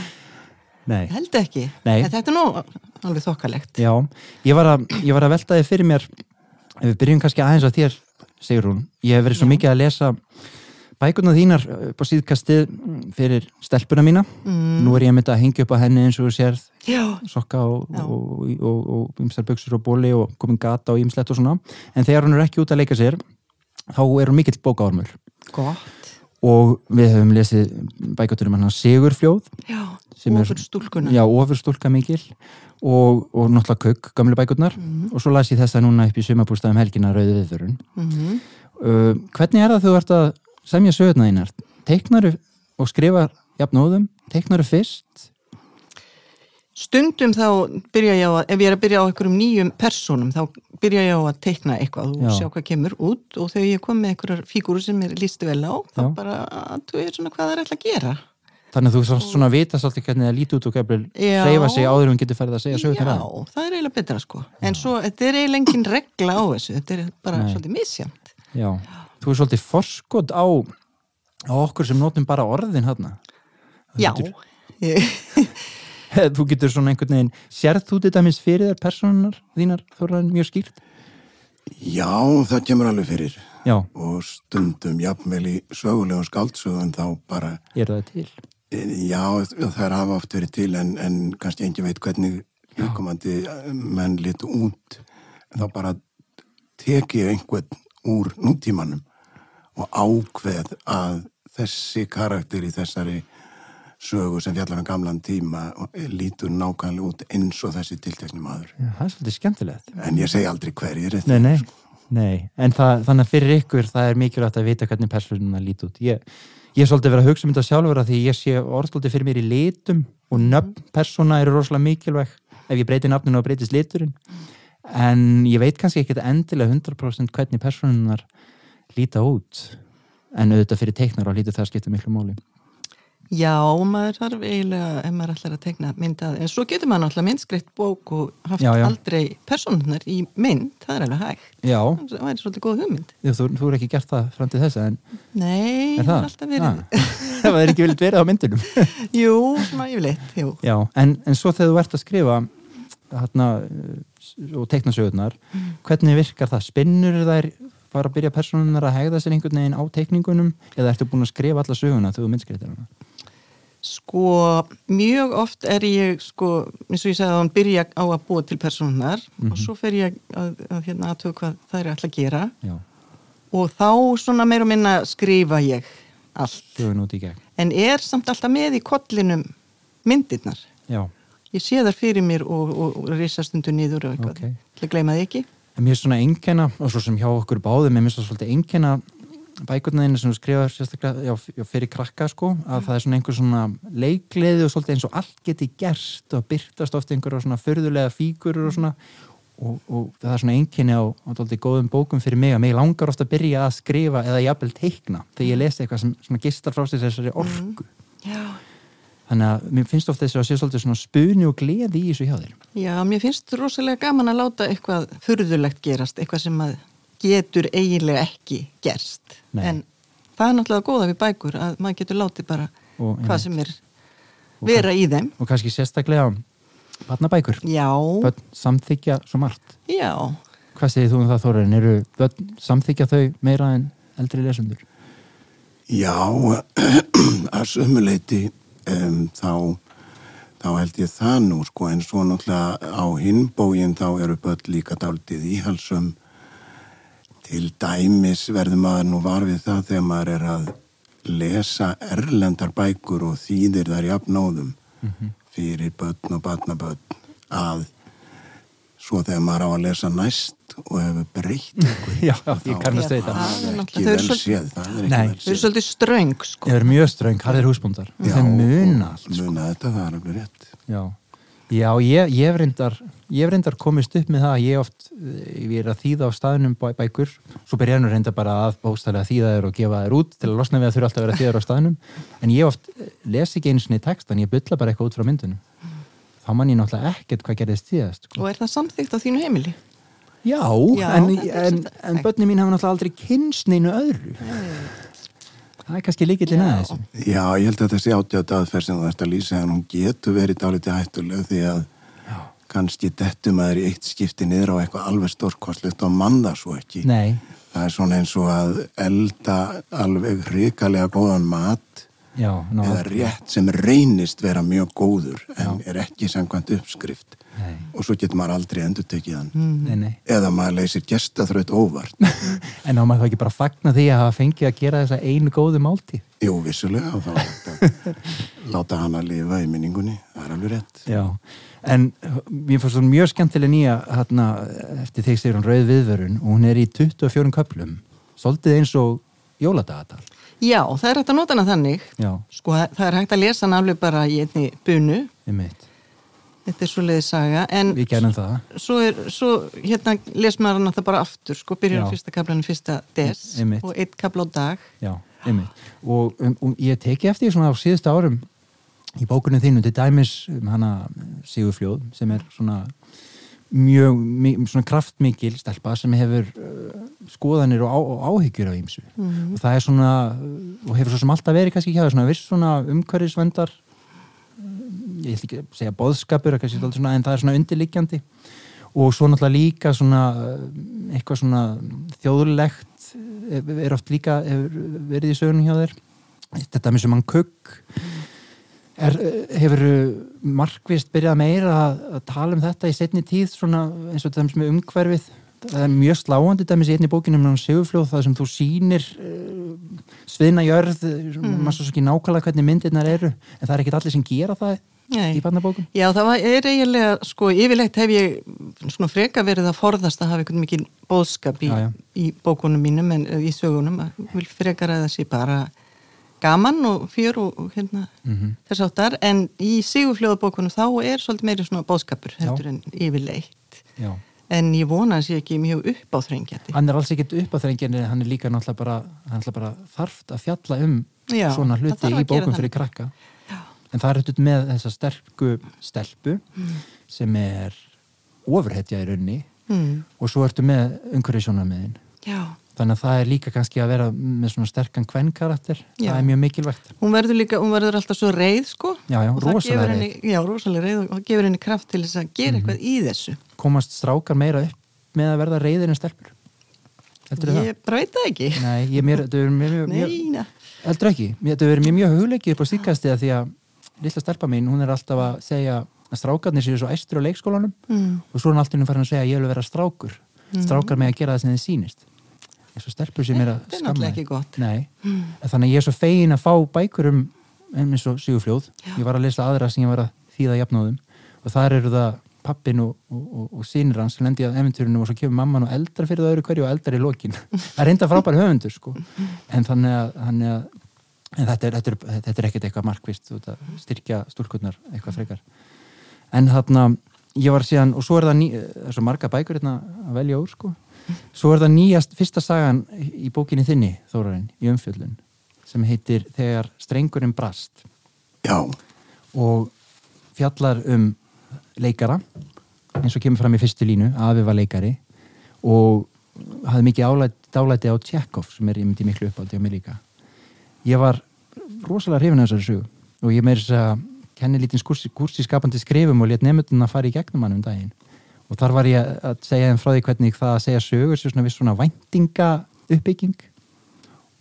Speaker 1: Nei,
Speaker 2: held ekki.
Speaker 1: Nei.
Speaker 2: En þetta er nú alveg þokkalegt.
Speaker 1: já, ég var að, ég var að velta þið fyrir mér ef við byrjum kannski aðeins á þér Sigrún, ég hef verið svo mikið að lesa bækurna þínar upp á síðkastið fyrir stelpuna mína.
Speaker 2: Mm.
Speaker 1: nú er ég að mynda að hengja upp á henni eins og þú sérð.
Speaker 2: Já,
Speaker 1: sokka og,
Speaker 2: Já.
Speaker 1: og, og, bóli og komin gata og ymslegt og svona. En þegar hún er ekki út að leika sér þá er hún mikill bókaormur.
Speaker 2: Gott.
Speaker 1: og við höfum lesið bækaturum hann Sigurfljóð Sem er-
Speaker 2: ofur stúlkuna.
Speaker 1: já, ofurstúlka mikil. Og, og náttúrulega Kuk, gamle bækurnar. Og svo las ég þessa núna upp í sumabústæðum helgina Rauði viðvörun.
Speaker 2: Mm
Speaker 1: uh, hvernig er það þú ert að semja sögurna þínar? Teiknaru og skrifa jafnóðum? Teiknaru fyrst?
Speaker 2: Stundum þá byrja ég á að, ef ég er að byrja á einhverjum nýjum persónum, þá byrja ég á að teikna eitthvað og
Speaker 1: Já.
Speaker 2: sjá hvað kemur út og þegar ég kom með einhverjar fígúru sem er líst vel á, þá
Speaker 1: Já.
Speaker 2: bara að þú er svona hvað það er ætla að gera.
Speaker 1: Þannig að þú svona, svona vita svolítið hvernig það líti út og gefur
Speaker 2: Já.
Speaker 1: hreyfa sig áður en hún getur farið að segja sögur
Speaker 2: Já, það er eiginlega betra sko. En svo, þetta er eiginlega engin regla á þessu, þetta er bara
Speaker 1: Nei.
Speaker 2: svolítið misjamt.
Speaker 1: Já, þú er svolítið forskot á, á okkur sem notum bara orðin hérna.
Speaker 2: Já, ég,
Speaker 1: Þú getur svona einhvern veginn, sérð þú þetta mis fyrir þér personar þínar þóraðin mjög skýrt?
Speaker 5: Já, það kemur alveg fyrir
Speaker 1: Já,
Speaker 5: og stundum jafnvel í sögulegum skáldsögum þá bara,
Speaker 1: er það til?
Speaker 5: já, það er hafa oft verið til en, en kannski engin veit hvernig viðkomandi menn litu út þá bara teki ég einhvern úr nútímanum og ákveð að þessi karakter í þessari sögu sem fjallar um gamlan tíma lítur nákvæmlega út eins og þessi tiltekni maður.
Speaker 1: Já, það er svolítið skemmtilegt.
Speaker 5: En ég segi aldrei hverjir
Speaker 1: Nei, nei, nei, en það, þannig að fyrir ykkur það er mikilvægt að vita hvernig personuna líti út. Ég, ég er svolítið verið að hugsa um þetta sjálfur að því ég sé orðsvolítið fyrir mér í litum og nöfn persóna eru rosalega mikilvæg ef ég breyti nafninu og breytist liturinn en ég veit kannski ekki endilega 100% hvernig personunar líta út en auðvitað fyrir teiknar og lítur það að skipta miklu máli.
Speaker 2: já, maður þarf eiginlega, ef maður ætlar að teikna myndað, en svo getur maður náttúrulega myndskreitt bók og haft
Speaker 1: Já, já.
Speaker 2: aldrei persónunar í mynd, það er alveg hægt.
Speaker 1: Já,
Speaker 2: Það væri svolítið góð hugmynd.
Speaker 1: þú, þú er ekki gert það fram til þessa en
Speaker 2: Nei,
Speaker 1: er
Speaker 2: það er alltaf verið.
Speaker 1: Ah. það er ekki viljað verið á myndunum.
Speaker 2: Jú, svona yfirleitt,
Speaker 1: en, en svo þegar þú ert að skrifa hérna, og teikna sögurnar, hvernig virkar það? Spinnur þær fara að byrja persónunar að hegða sér einhvern veginn á teikningunum eða ertu búin að skrifa alla söguna þegar þú myndskreitir hana?
Speaker 2: Sko, mjög oft er ég, sko, eins og ég sagði að hann byrja á að búa til persónunar og svo fer ég að, að hérna aðtöku hvað það er alltaf að gera
Speaker 1: Já,
Speaker 2: og þá svona meir og minna skrifa ég allt. En er samt alltaf með í kollinum myndirnar.
Speaker 1: Já,
Speaker 2: Ég sé þar fyrir mér og, og, og risa stundu niður og eitthvað.
Speaker 1: Ok.
Speaker 2: Til að gleyma þið ekki.
Speaker 1: Mér er svona einkenna og svo sem hjá okkur báðum, mér finnst það svolítið einkenna bækurnaðinu sem skrifar sérstaklega já, já, fyrir krakka sko, að það er svona einhver svona leikleði og svolítið eins og allt geti gerst og byrtast ofta einhverja svona förðulega fígurur og svona. Og, og það er svona einkenni á, á dálítið góðum bókum fyrir mig að mig langar ofta að byrja að skrifa eða jafnvel teikna þegar ég lesi eitthvað sem svona gistar frá sér þessari orku.
Speaker 2: Já.
Speaker 1: Þannig að mér finnst ofta þess að sé svolítið svona spuni og gleði í þessu hjá þér
Speaker 2: Já, mér finnst rosalega gaman að láta eitthvað furðulegt gerast, eitthvað sem að getur eiginlega ekki gerst.
Speaker 1: Nei.
Speaker 2: En það er náttúrulega góða við bækur að maður getur látið bara
Speaker 1: Og
Speaker 2: hvað sem er vera í þeim.
Speaker 1: og kannski sérstaklega barnabækur
Speaker 2: Já,
Speaker 1: börn samþykja svo margt
Speaker 2: já.
Speaker 1: hvað segir þú um það Þórarin, eru börn samþykja þau meira en eldri lesendur
Speaker 5: Já, að sömuleiti um, þá, þá held ég það nú sko en svo náttúrulega á hinbógin þá eru börn líka dálítið íhalsum. Til dæmis verður maður nú var við það þegar maður er að lesa erlendar bækur og þýðir þar jafnóðum fyrir börn og barnabörn að svo þegar maður á að lesa næst og hefur breytt
Speaker 1: Já,
Speaker 5: þá
Speaker 1: ég kannast þetta
Speaker 2: það. er
Speaker 5: er ekki vel séð það er
Speaker 2: ströng, sko.
Speaker 1: Ég er mjög ströng, harðir húsbúndar
Speaker 5: Já,
Speaker 1: Þeir muna
Speaker 5: og-
Speaker 1: allt sko.
Speaker 5: muna þetta, það er alveg rétt.
Speaker 1: Já, Já ég, ég, hef reyndar, ég hef reyndar komist upp með það að ég oft eh, ég er að þýða á staðnum bæ, bækur svo byrja hann reyndar bara að bóstælega þýða þér og gefa þér út til að losna við að þurfa alltaf að vera þýðar á staðnum. En ég oft eh, les ekki einu sinni textan ég bylla bara eitthvað út frá myndunum þá man ég náttúrulega ekkert hvað gerðist þýðast sko.
Speaker 2: Og er það samþygt á þínu heimili?
Speaker 1: Já,
Speaker 6: Já,
Speaker 1: en,
Speaker 6: er
Speaker 1: en, en börnum mín hafa náttúrulega aldrei kynst neinu öðru. Það er kannski líkillin að þessu.
Speaker 5: Já, ég held að þessi átjátt aðferð sem þú ert að lýsa en hún getur verið dálítið hættuleg því að kannski dettum að er í eitt skipti niður á eitthvað alveg stórkostlegt og mann það svo ekki.
Speaker 1: Nei,
Speaker 5: Það er svona eins og að elda alveg hrikalega góðan mat
Speaker 1: já,
Speaker 5: eða rétt sem reynist vera mjög góður en er ekki samkvæmt uppskrift.
Speaker 1: Nei.
Speaker 5: og svo getur maður aldrei endur tekið hann
Speaker 1: nei, nei.
Speaker 5: eða maður leysir gestaþraut óvart.
Speaker 1: En á maður þá ekki bara fagna því að hafa fengið að gera þessa einu góðu máltíð.
Speaker 5: Jú, vissulega og þá er láta hann að lifa í minningunni. Það er alveg rétt.
Speaker 1: Já, en mér fannst hún mjög skemmtileg nýja hérna, eftir þegar sér hún rauð viðvörun. Og hún er í 24 köplum svolítið eins og jóladagatal
Speaker 6: Já, það er hægt að nota hana þannig.
Speaker 1: Já,
Speaker 6: Sko, það er hægt að lesa hana alveg bara í einni bunu. Þetta er svo leiði saga. En
Speaker 1: Við gerum það
Speaker 6: svo, er, svo hérna les maður hana það bara aftur. Sko, á fyrsta kaplanum fyrsta des
Speaker 1: Einmitt.
Speaker 6: og eitt kapla á dag.
Speaker 1: Já, og um, um, ég teki eftir svona á síðustu árum í bókunum þínu til dæmis um hana Sigurfljóð sem er svona mjög kraftmikil stelpa sem hefur uh, skoðanir og, á, og áhyggjur af ímsu og það er svona uh, og hefur svo sem alltaf verið kannski hafa svona viss svona umhverfisvendar ég ætla ekki að segja boðskapur mm. svona, en það er svona undirliggjandi. Og svo náttúrulega líka svona uh, eitthvað svona þjóðlegt er oft líka verið í sögunum hjá þér. Þetta með sem hann kukk er, hefur markvist byrjað meira að, að tala um þetta í setni tíð svona eins og þetta með umhverfið það er mjög sláandi dæmis í einni bókinu um Sigurfljóð það sem þú sýnir uh, sviðna jörð mm. maður svo ekki nákvæmlega hvernig myndirnar eru en það er ekkit allir sem gera það
Speaker 6: Nei.
Speaker 1: í barnabókum
Speaker 6: Já, það var, er eiginlega, sko, yfirleitt hef ég svona freka verið að forðast að hafa einhvern mikil bóðskap í,
Speaker 1: Já, já.
Speaker 6: í bókunum mínum en eh, í sögunum vil frekar að það sé bara gaman og fjör og, hérna
Speaker 1: Mhm.
Speaker 6: þess áttar en í sigurfljóðabókunum þá er svolítið meiri svona bóðskapur
Speaker 1: Já.
Speaker 6: heldur en yfirleitt.
Speaker 1: Já.
Speaker 6: en ég vona að sé ekki mjög uppáþrengjandi.
Speaker 1: Hann er alls ekkert upp á þrenginu hann er líka náttúrulega bara, bara þarft að fjalla um
Speaker 6: Já,
Speaker 1: svona hluti í bókum fyrir krakka. En það er þetta með þessa sterku stelpu sem er ofurhetja í raunni
Speaker 6: mm.
Speaker 1: og svo ertu með umhverfisjónarmiðin
Speaker 6: Já,
Speaker 1: þannig að það er líka kannski að vera með svona sterkan kvennkarakter, það er mjög mikilvægt.
Speaker 6: Hún verður líka, hún verður alltaf svo reið sko.
Speaker 1: Já, já, rosalega
Speaker 6: gefur henni, Já, rosalega reið og það gefur henni kraft til þess að gera eitthvað í þessu.
Speaker 1: Komast strákar meira upp með að verða reyðir en stelpur?
Speaker 6: Ég bara veit það ekki.
Speaker 1: Nei, ég mér, þetta er mjög, mjög, heldur ekki, þetta verður mjög hugleikið upp á síkastið því að lilla stelpa mín, hún er alltaf að segja að strákarnir séu svo æstur á leikskólanum
Speaker 6: Mm.
Speaker 1: og svo er hún alltaf farin að segja að ég vil vera strákur. Strákar með að gera það sem þið sýnist eins og stelpur sem er að
Speaker 6: Þetta er
Speaker 1: skamma
Speaker 6: náttúrulega ekki gott.
Speaker 1: Nei, en þannig að ég er svo fegin að fá bækur um eins og Sigurfljóð. Ég var að lesa aðra sem ég var að þýða jafnóðum. Og þar eru það pappin og, og, og, og sínir hans sem lendi að eventúrinu og svo kemur mamman og eldra fyrir það öðru hverju og eldra í lokin. Það er reynda frábær höfundur sko. En þannig að, þannig að en þetta, er, þetta, er, þetta er ekkert eitthvað markvist styrkja stúlkurnar eitthvað frekar. En þarna ég var síðan, og svo er það ný, það er svo marga bækur hérna að velja úr sko svo er það nýjast, fyrsta sagan í bókinni þinni, Þórarinn, í umfjöllun sem heitir Þegar strengurinn brast.
Speaker 5: Já,
Speaker 1: og fjallar um leikara eins og kemur fram í fyrstu línu afi var leikari og hafði mikið álæti, dálæti á Tjekov sem er myndi miklu uppáldi á mig líka. Ég var rosalega hrifin af þessari sögu og ég meiri þess að kenni lítins kursi, kursi skapandi skrifum og let nefndun að fara í gegnum hann um daginn og þar var ég að segja þeim frá því hvernig það að segja sögur sér svona viss svona væntinga uppbygging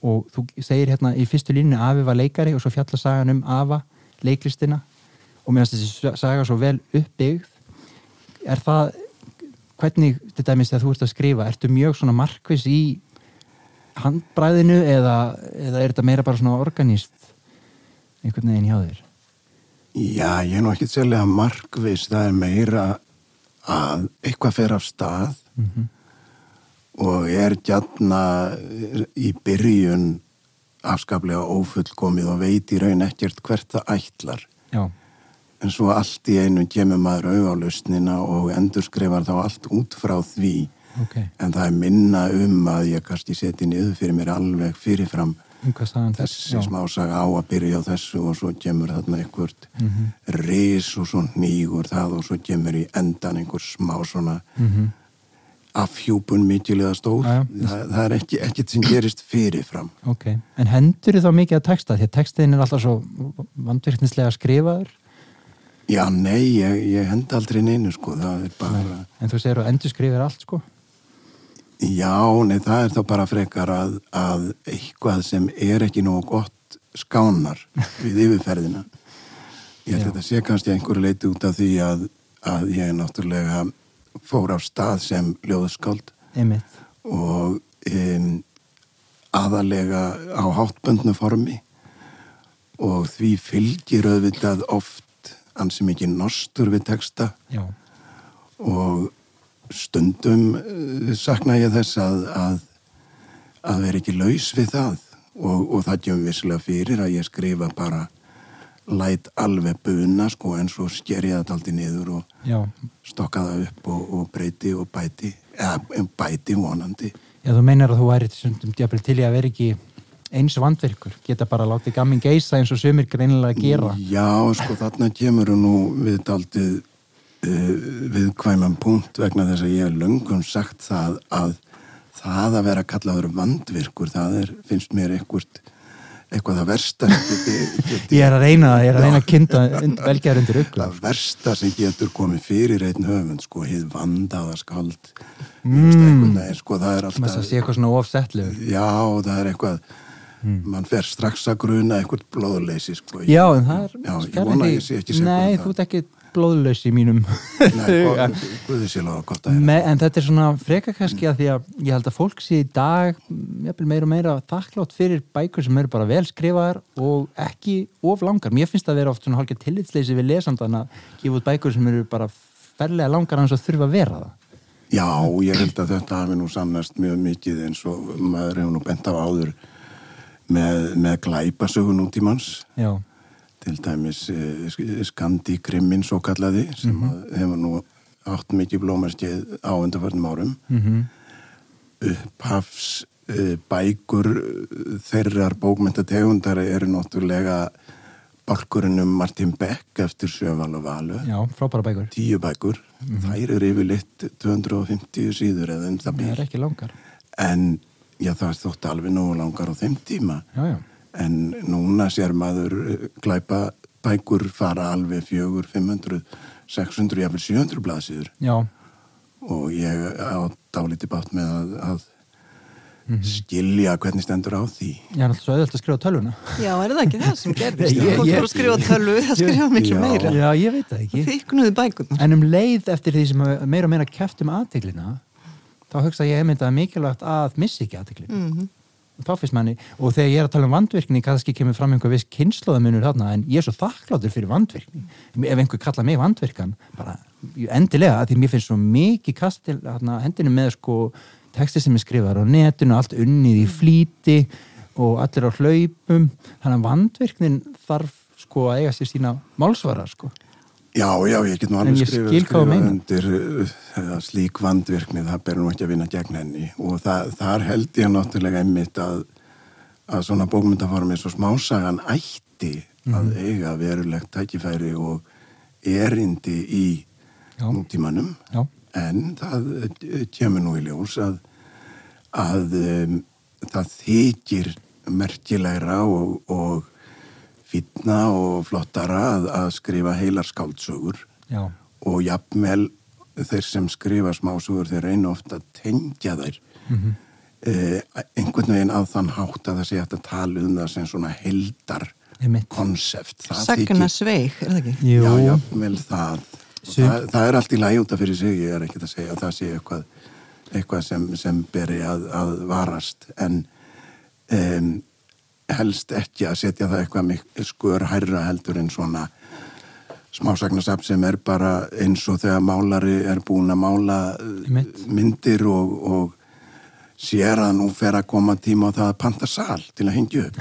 Speaker 1: og þú segir hérna í fyrstu línu Afi var leikari og svo fjalla sagan um Afa, leiklistina. Og finnst þessi saga svo vel uppbyggð. Er það hvernig, þetta er minnst að þú ert að skrifa ertu mjög svona markvis í handbræðinu eða, eða er þetta meira bara svona organíst einhvern veginn hjá þér?
Speaker 5: Já, ég er nú ekki sérlega markvis, það er meira að eitthvað fer af stað og er gjarna í byrjun afskaplega ófullkomið og veit í raun ekkert hvert það ætlar.
Speaker 1: já,
Speaker 5: En svo allt í einu kemur maður auðálustnina og endurskrifar þá allt út frá því.
Speaker 1: ok,
Speaker 5: En það er minna um að ég kannski seti niður fyrir mér alveg fyrirfram þessi smásaga á að byrja á þessu og svo kemur þarna einhvert ris og svo nýgur það og svo kemur í endan einhver smá svona afhjúpun mikilvæga stór.
Speaker 1: Já, já.
Speaker 5: það, það er ekki, ekkert sem gerist fyrirfram.
Speaker 1: Ok, en hendur þá mikið að texta? Því að textin er alltaf svo vandvirknislega skrifaður.
Speaker 5: Já, nei, ég, ég henda aldrei neinu sko, það er bara
Speaker 1: en þú segir að endur skrifir allt sko
Speaker 5: já, nei, það er þá bara frekar að, að eitthvað sem er ekki nógu gott skánar við yfirferðina. Ég held að þetta sé kannski einhverju leiti út af því að, að ég náttúrulega fór á stað sem ljóðskáld
Speaker 1: einmitt,
Speaker 5: og um, aðalega á háttböndnu formi og því fylgir auðvitað oft ansi mikið nostur við texta
Speaker 1: já,
Speaker 5: og stundum uh, sakna ég þess að, að, að vera ekki laus við það. Og, og það kemur vissilega fyrir að ég skrifa bara læt alveg buna sko en svo sker ég þetta aldrei niður og
Speaker 1: já.
Speaker 5: stokka það upp og, og breyti og bæti eða bæti vonandi.
Speaker 1: Já, þú meinar að þú væri stundum djafnir til í að vera ekki eins vandvirkur, geta bara látið gamin geisa eins og sumir greinilega gera.
Speaker 5: Já, sko þarna kemur nú við daldið uh, við kvæmum punkt vegna þess að ég hef löngum sagt það að það að vera kallaður vandvirkur, það er, finnst mér eitthvað, eitthvað það versta
Speaker 1: Ég er að reyna það, ég er að reyna að kynna velgerð undir ugla.
Speaker 5: það versta sem getur komið fyrir einn höfund, sko, hið vandaða skald mm. veginn, sko, það er
Speaker 1: að það
Speaker 5: alltaf
Speaker 1: sé eitthvað svona ofsettlegur.
Speaker 5: Já, það er eitthvað mann fer strax að gruna eitthvað blóðleysi sko.
Speaker 1: Já, en það er...
Speaker 5: Já, ég vona að ég sé ekki sekur um
Speaker 1: Nei, þú ert ekki blóðlaus í mínum.
Speaker 5: Nei,
Speaker 1: en þetta er svona freka kannski að því að ég held að fólk sé í dag meira og meira þakklátt fyrir bækur sem eru bara vel skrifaðar og ekki of langar. Mér finnst það að vera oft svona hálfgeir tillitsleysi við lesandan að gefa út bækur sem eru bara ferlega langar hans að þurfa að vera það.
Speaker 5: Já, ég held að þetta hafi nú sannast mjög mikið eins og maður hefur nú bent af áður með, með glæpasögun út í manns
Speaker 1: Já,
Speaker 5: til dæmis eh, Skandi Krimmin svo kallaði sem
Speaker 1: Mhm.
Speaker 5: að hefur nú átt mikið blómarskið á undarförnum árum
Speaker 1: mm
Speaker 5: upphafs uh, bækur eh, þeirrar bókmyndategundar eru náttúrulega bálkurinn um Martin Beck eftir Sjöval og Valu
Speaker 1: já, frábæra bækur.
Speaker 5: tíu bækur, þær eru yfirleitt 250 síður eða um það
Speaker 1: Það
Speaker 5: bíl
Speaker 1: er ekki langar.
Speaker 5: en já, það þótti alveg nógu langar á þeim tíma
Speaker 1: Já, já.
Speaker 5: En núna sér maður eh, glæpa bækur fara alveg fjögur, 500 600, jafnvel 700 blaðsíður
Speaker 1: Já,
Speaker 5: og ég á dálítið bátt með að, að skilja hvernig stendur á því
Speaker 1: ég er alltaf svo auðvitað að skrifa tölvuna.
Speaker 6: Já, er það ekki það sem gerðist?
Speaker 1: Ég-
Speaker 6: Ég,
Speaker 1: ég-
Speaker 6: fór að skrifa tölvu, það skrifa miklu meira.
Speaker 1: Já, ég veit það ekki.
Speaker 6: Þyknuðu bækunar.
Speaker 1: En um leið eftir því sem meira og meira kæft um aðteglina þá hugsa ég einmitt að það er mikilvægt að missa ekki aðteglina
Speaker 6: Mm
Speaker 1: og þá finnst manni, og þegar ég er að tala um vandvirkni kannski kemur fram einhver viss kynnslóðamunur þarna, en ég er svo þakkláttur fyrir vandvirkni. Ef einhver kalla mig vandvirkan bara endilega, því mér finnst svo mikið kast til þarna, hendinu með sko texti sem er skrifaður á netinu, allt unnið í flýti og allir á hlaupum. Þannig að vandvirknin þarf sko að eiga sér sína málsvara sko
Speaker 5: Já, já, ég get nú alveg skrifað skrifa undir uh, slík vandvirkni, það ber nú ekki að vinna gegn henni og það, þar held ég náttúrulega einmitt að, að svona bókmyndaform eins og smásagan ætti að
Speaker 1: Mhm.
Speaker 5: eiga verulegt tækifæri og erindi í
Speaker 1: Já.
Speaker 5: nútímanum
Speaker 1: Já.
Speaker 5: en það eh, kemur nú í ljós að, að um, það þykir merkilegra og, og fýtna og flottara að, að skrifa heilar skáldsögur.
Speaker 1: Já,
Speaker 5: og jafnvel þeir sem skrifa smásögur þeir reyna ofta að tengja þær
Speaker 1: Mhm.
Speaker 5: eh, einhvern veginn á þann hátt að það sé hægt að tala um það sem svona heldar konsept.
Speaker 6: Sagna sveig, er það ekki?
Speaker 1: Jú,
Speaker 5: Já, jafnvel það. Það það er allt í lagi út af fyrir sig ég er ekkert að segja að það sé eitthvað, eitthvað sem, sem beri að, að varast. En um, helst ekki að setja það eitthvað skör hærra heldur en svona smásagnasafn sem er bara eins og þegar málari er búin að mála
Speaker 1: Einmitt.
Speaker 5: myndir og, og sér að nú fer að koma tíma á það að panta sal til að hengja upp.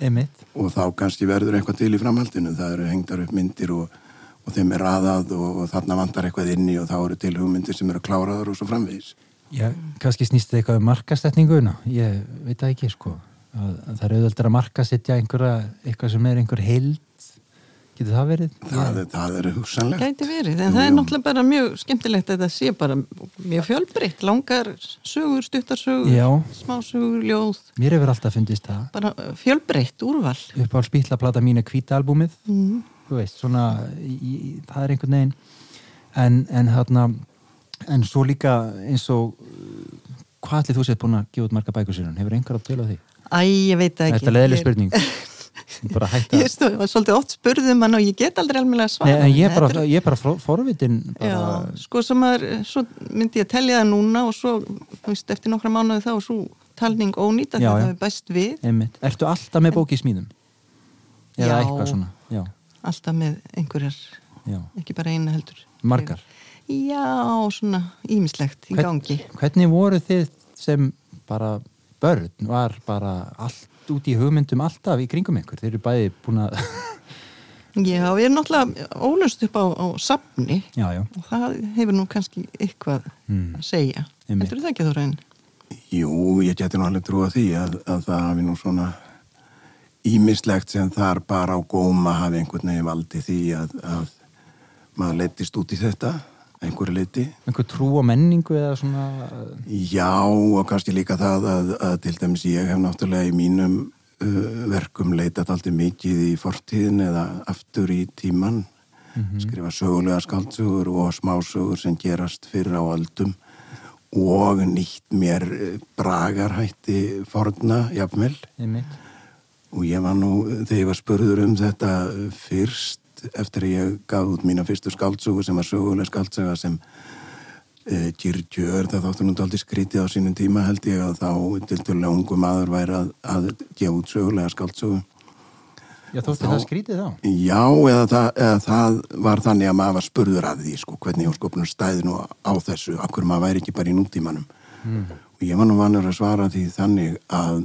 Speaker 1: Einmitt.
Speaker 5: Og þá kannski verður eitthvað til í framhaldinu. Það eru hengdar upp myndir og, og þeim er raðað og, og þarna vantar eitthvað inni og þá eru til hugmyndir sem eru kláraðar og svo framvegis.
Speaker 1: Já, kannski snýst þetta eitthvað um markasetninguna ég veit það ekki sko það er auðvöldar að markasetja einhverja, eitthvað sem er einhver heild Getur það verið?
Speaker 5: það, er- það er hugsanlegt
Speaker 6: Gæti verið, en
Speaker 5: Jú,
Speaker 6: það er
Speaker 5: jú.
Speaker 6: náttúrulega bara mjög skemmtilegt að þetta sé bara mjög fjölbreytt, langar sögur, stuttarsögur,
Speaker 1: Já.
Speaker 6: smásögur, ljóð,
Speaker 1: Mér hefur alltaf fundist það
Speaker 6: bara fjölbreytt úrval.
Speaker 1: upp á spýtlaplata mín er hvíta albúmið
Speaker 6: Mm.
Speaker 1: þú veist, svona í, í, það er einhvern veginn en, en þarna en svo líka eins og hvað allir þú sétt búin að gefa út marga bækur sér hefur einhver að tölu á því?
Speaker 6: Æ, ég veit ekki.
Speaker 1: Þetta er leðileg spurning bara hætta
Speaker 6: Ég stóð, svolítið oft spurðum hann og ég get aldrei alveg að svara.
Speaker 1: Nei, ég er
Speaker 6: Þetta
Speaker 1: bara, ég bara forvitin bara,
Speaker 6: Já, sko sem maður, svo myndi ég telja það núna og svo, þú veist, eftir nokkra mánuði þá og svo talning þegar
Speaker 1: já.
Speaker 6: það er bæst við,
Speaker 1: einmitt. Ertu alltaf með bóki í smíðum? Eða
Speaker 6: Já.
Speaker 1: eitthvað svona? Já,
Speaker 6: alltaf með einhverjar,
Speaker 1: já.
Speaker 6: ekki bara eina heldur.
Speaker 1: Margar?
Speaker 6: Já, svona ímislegt í
Speaker 1: Hvern-
Speaker 6: gangi.
Speaker 1: Hvernig voru þið sem bara börn var bara allt út í hugmyndum alltaf í kringum einhver? Þeir eru bæði búin að
Speaker 6: Já, við erum náttúrulega ólust upp á, á safni
Speaker 1: Já, já,
Speaker 6: og það hefur nú kannski eitthvað
Speaker 1: Mm.
Speaker 6: að segja.
Speaker 1: Einmitt.
Speaker 6: Heldur það ekki þú reyn?
Speaker 5: Jú, ég geti nú alveg trúa því að, að það hafi nú svona ímislegt sem þar bara á góma hafi einhvern veginn valdi því að, að maður leittist út í þetta einhverju leiti.
Speaker 1: einhver trú og menningu eða svona
Speaker 5: Já, og kannski líka það að, að til dæmis ég hef náttúrulega í mínum uh, verkum leitað aldrei mikið í fortíðin eða aftur í tíman skrifa sögulega skaldsugur og smásögur sem gerast fyrir á öldum og nýtt mér eh, bragarhætti forna, jafnvel. Og ég var nú, þegar ég var spurður um þetta fyrst eftir að ég gaf út mína fyrstu skaldsugu sem var sögulega skaldsuga sem e, Kyrkjör, það þáttu nú aldrei skrítið á sínum tíma held ég að þá til dælu ungu maður væri að, að gefa út sögulega skaldsugu
Speaker 1: Já, þótti
Speaker 5: Þá-
Speaker 1: það skrítið þá?
Speaker 5: Já, eða það, eða það var þannig að maður var spurður að því, sko, hvernig ég skopnum stæði nú á þessu, akkur maður væri ekki bara í nútímanum. Og ég var nú vanur að svara því þannig að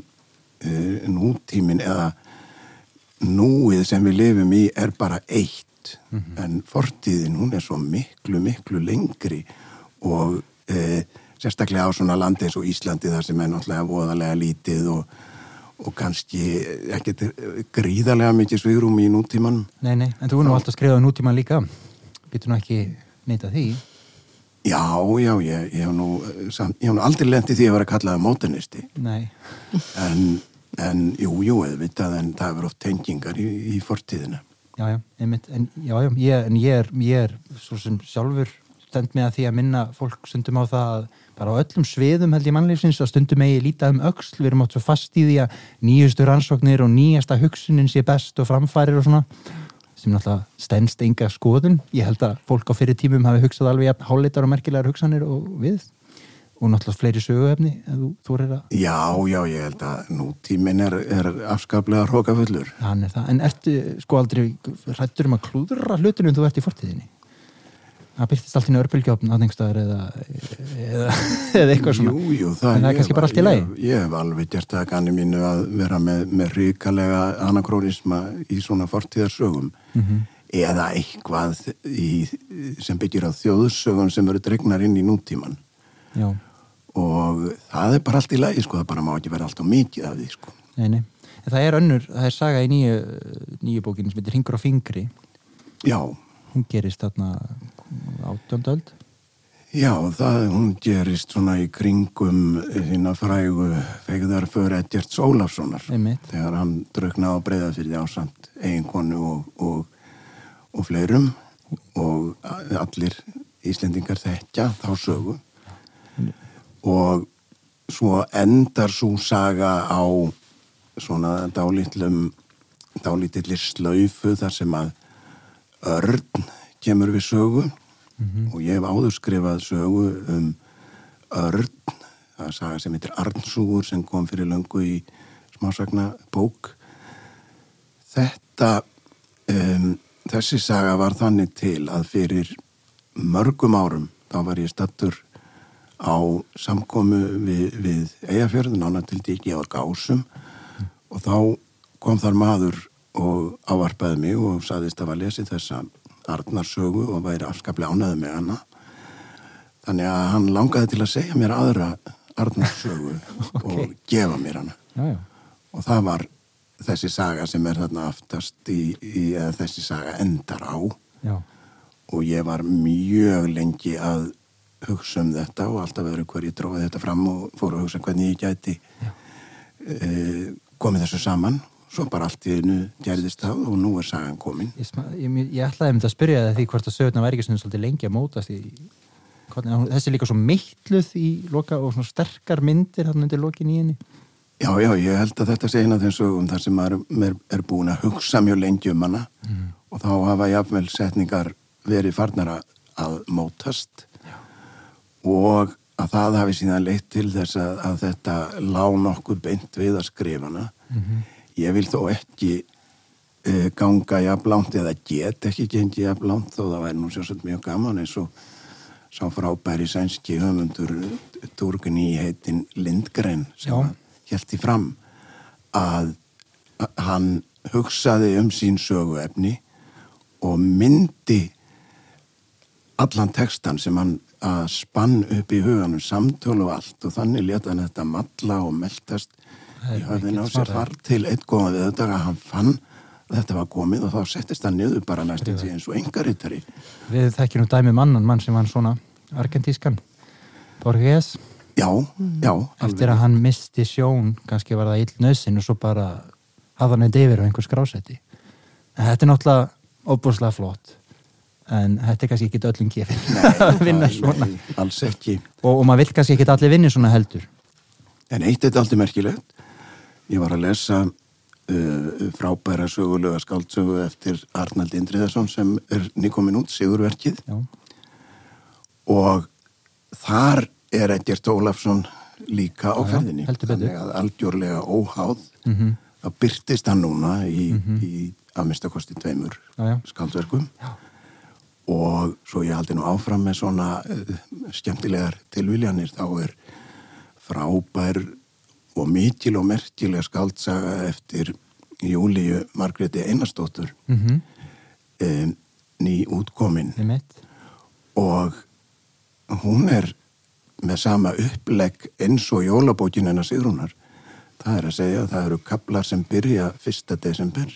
Speaker 5: uh, nútímin eða núið sem við lifum í er bara eitt, en fortíðin, hún er svo miklu, miklu lengri og uh, sérstaklega á svona landi eins og Íslandi þar sem er náttúrulega voðalega lítið og og kannski ekkert gríðarlega mikið svigrum í nútímanum.
Speaker 1: Nei, nei, en þú er nú alltaf skrifað nútíman líka. Býtu nú ekki neita því?
Speaker 5: Já, já, ég, ég hef nú, nú aldrei lent í því að vera kallaði modernisti,
Speaker 1: Nei,
Speaker 5: en, en jú, jú, eða en það er oft tengingar í, í fortíðina.
Speaker 1: já, já, einmitt en, já, já, ég, en ég er, ég er svo sem sjálfur stend með að því að minna fólk stundum á það að bara á öllum sviðum held ég mannleifsins að stundum eigi lítið um öxl, við erum átt svo fast í því að nýjustu rannsóknir og nýjasta hugsunin sé best og framfærir og svona sem náttúrulega stendst enga skoðun. Ég held að fólk á fyrir tímum hafi hugsað alveg jafn háleitar og merkilegar hugsanir og við og náttúrulega fleiri að
Speaker 5: Já, já, ég held að nútímin er, er afskaplega hrókafullur.
Speaker 1: hann er það, en ertu sko aldrei hrættur um að klúðra hlutinu en þú ert í fortíðinni það byrtist allt í örbylgjáfn að einhverstaðar eða, eða, eða eitthvað svona
Speaker 5: Jú, jú,
Speaker 1: En það er kannski bara allt í lagi.
Speaker 5: Ég, ég hef alveg gert það kanni mínu að vera með, með ríkalega anakrónisma í svona fortíðarsögum
Speaker 1: Mhm.
Speaker 5: eða eitthvað í, sem byggir á þjóðsögum sem eru dregnar inn í nútíman
Speaker 1: já,
Speaker 5: og það er bara allt í lagi sko, það bara má ekki vera allt á mikið af því sko.
Speaker 1: nei, nei. En það er önnur, það er saga í nýju nýju bókinu sem heitir Ringur á fingri.
Speaker 5: Já,
Speaker 1: hún gerist þarna átjöndöld
Speaker 5: já, það, hún gerist svona í kringum hérna frægu fegðar fyrir Edgert Ólafssonar.
Speaker 1: Einmitt.
Speaker 5: þegar hann draugnaði á breyða fyrir ásamt eiginkonu og, og, og fleirum. Og allir Íslendingar þekkja þá sögu og svo endar svo saga á svona dálitlum dálítillir slaufu þar sem að örn kemur við sögu. Og ég hef áður skrifað sögu um örn það er saga sem heitir Arnsúgur sem kom fyrir löngu í smásagna bók þetta um, þessi saga var þannig til að fyrir mörgum árum þá var ég stattur á samkomu við, við eigafjörðun ána til dæki á gásum. Og þá kom þar maður og ávarpaði mig og saðist að var lesið þessa Arnarsögu og væri afskaplega ánæði með hana. Þannig að hann langaði til að segja mér aðra Arnarsögu og gefa mér hana.
Speaker 1: Já, já,
Speaker 5: og það var þessi saga sem er þarna aftast í, í þessi saga endar á.
Speaker 1: Já,
Speaker 5: og ég var mjög lengi að hugsa um þetta og alltaf verið hver ég dróði þetta fram og fór að hugsa hvernig ég gæti e, komið þessu saman. Svo bara allt í einu gerðist það og nú er sagan komin.
Speaker 1: Ég, ég, ég ætlaði um þetta að spyrja það því hvort að sögurnar væri ekki svona svolítið lengi að mótast í, hvernig, þessi líka svo mittluð í loka og svona sterkar myndir hann undir lokin í henni.
Speaker 5: Já, já, ég held að þetta sé eina af þeim sögum þar sem maður er, er búin að hugsa mjög lengi um hana og þá hafa jafnvel setningar verið farnar að, að mótast og að það hafi síðan leitt til þess að, að þetta lá nokkuð beint við að skrifana. Ég vil þó ekki uh, ganga jafnlánt eða get ekki gengi jafnlánt þó það væri nú sjósett mjög gaman eins og sá frábæri sænski höfundur Durgni heitin Lindgren sem í fram að að hann hugsaði um sín söguefni og myndi allan textan sem hann að spann upp í huganum samtölu og allt og þannig leta hann þetta malla og
Speaker 1: er
Speaker 5: í höfðinu á sér þar til eitt góða við þetta að hann fann þetta var komið og þá settist hann niður bara næstum því eins og engarittari
Speaker 1: Við þekkjum nú dæmi um annan mann sem var svona argentískan Borges.
Speaker 5: Já, já,
Speaker 1: eftir að hann misti sjón kannski var það ill nöðsin og svo bara hafði hann eitthvað yfir á einhver skrásæti en þetta er náttúrulega óbúslega flott en þetta er kannski ekki öllum gefin að vinna svona
Speaker 5: nei, alls ekki
Speaker 1: og, og maður vill kannski ekki allir vinni svona heldur
Speaker 5: En eitt er alltaf merkilegt. Ég var að lesa uh, frábæra sögulega skáldsögu eftir Arnald Indriðarsson sem er nýkomin út, Sigurverkið.
Speaker 1: Já,
Speaker 5: Og þar er Egert Ólafsson líka á ferðinni. Þannig að algjörlega óháð.
Speaker 1: Mhm.
Speaker 5: Það byrtist hann núna í, í að minnstakosti tveimur
Speaker 1: Já, já.
Speaker 5: Og svo ég haldi nú áfram með svona uh, skemmtilegar tilviljanir. Þá er frábær og mikil og merkilega skáldsaga eftir Júlíu Margréti Einarsdóttur
Speaker 1: mm
Speaker 5: um, ný útkomin
Speaker 1: ég mitt
Speaker 5: og hún er með sama upplegg eins og jólabókin hennar Sigrúnar það er að segja að það eru kaplar sem byrja 1. desember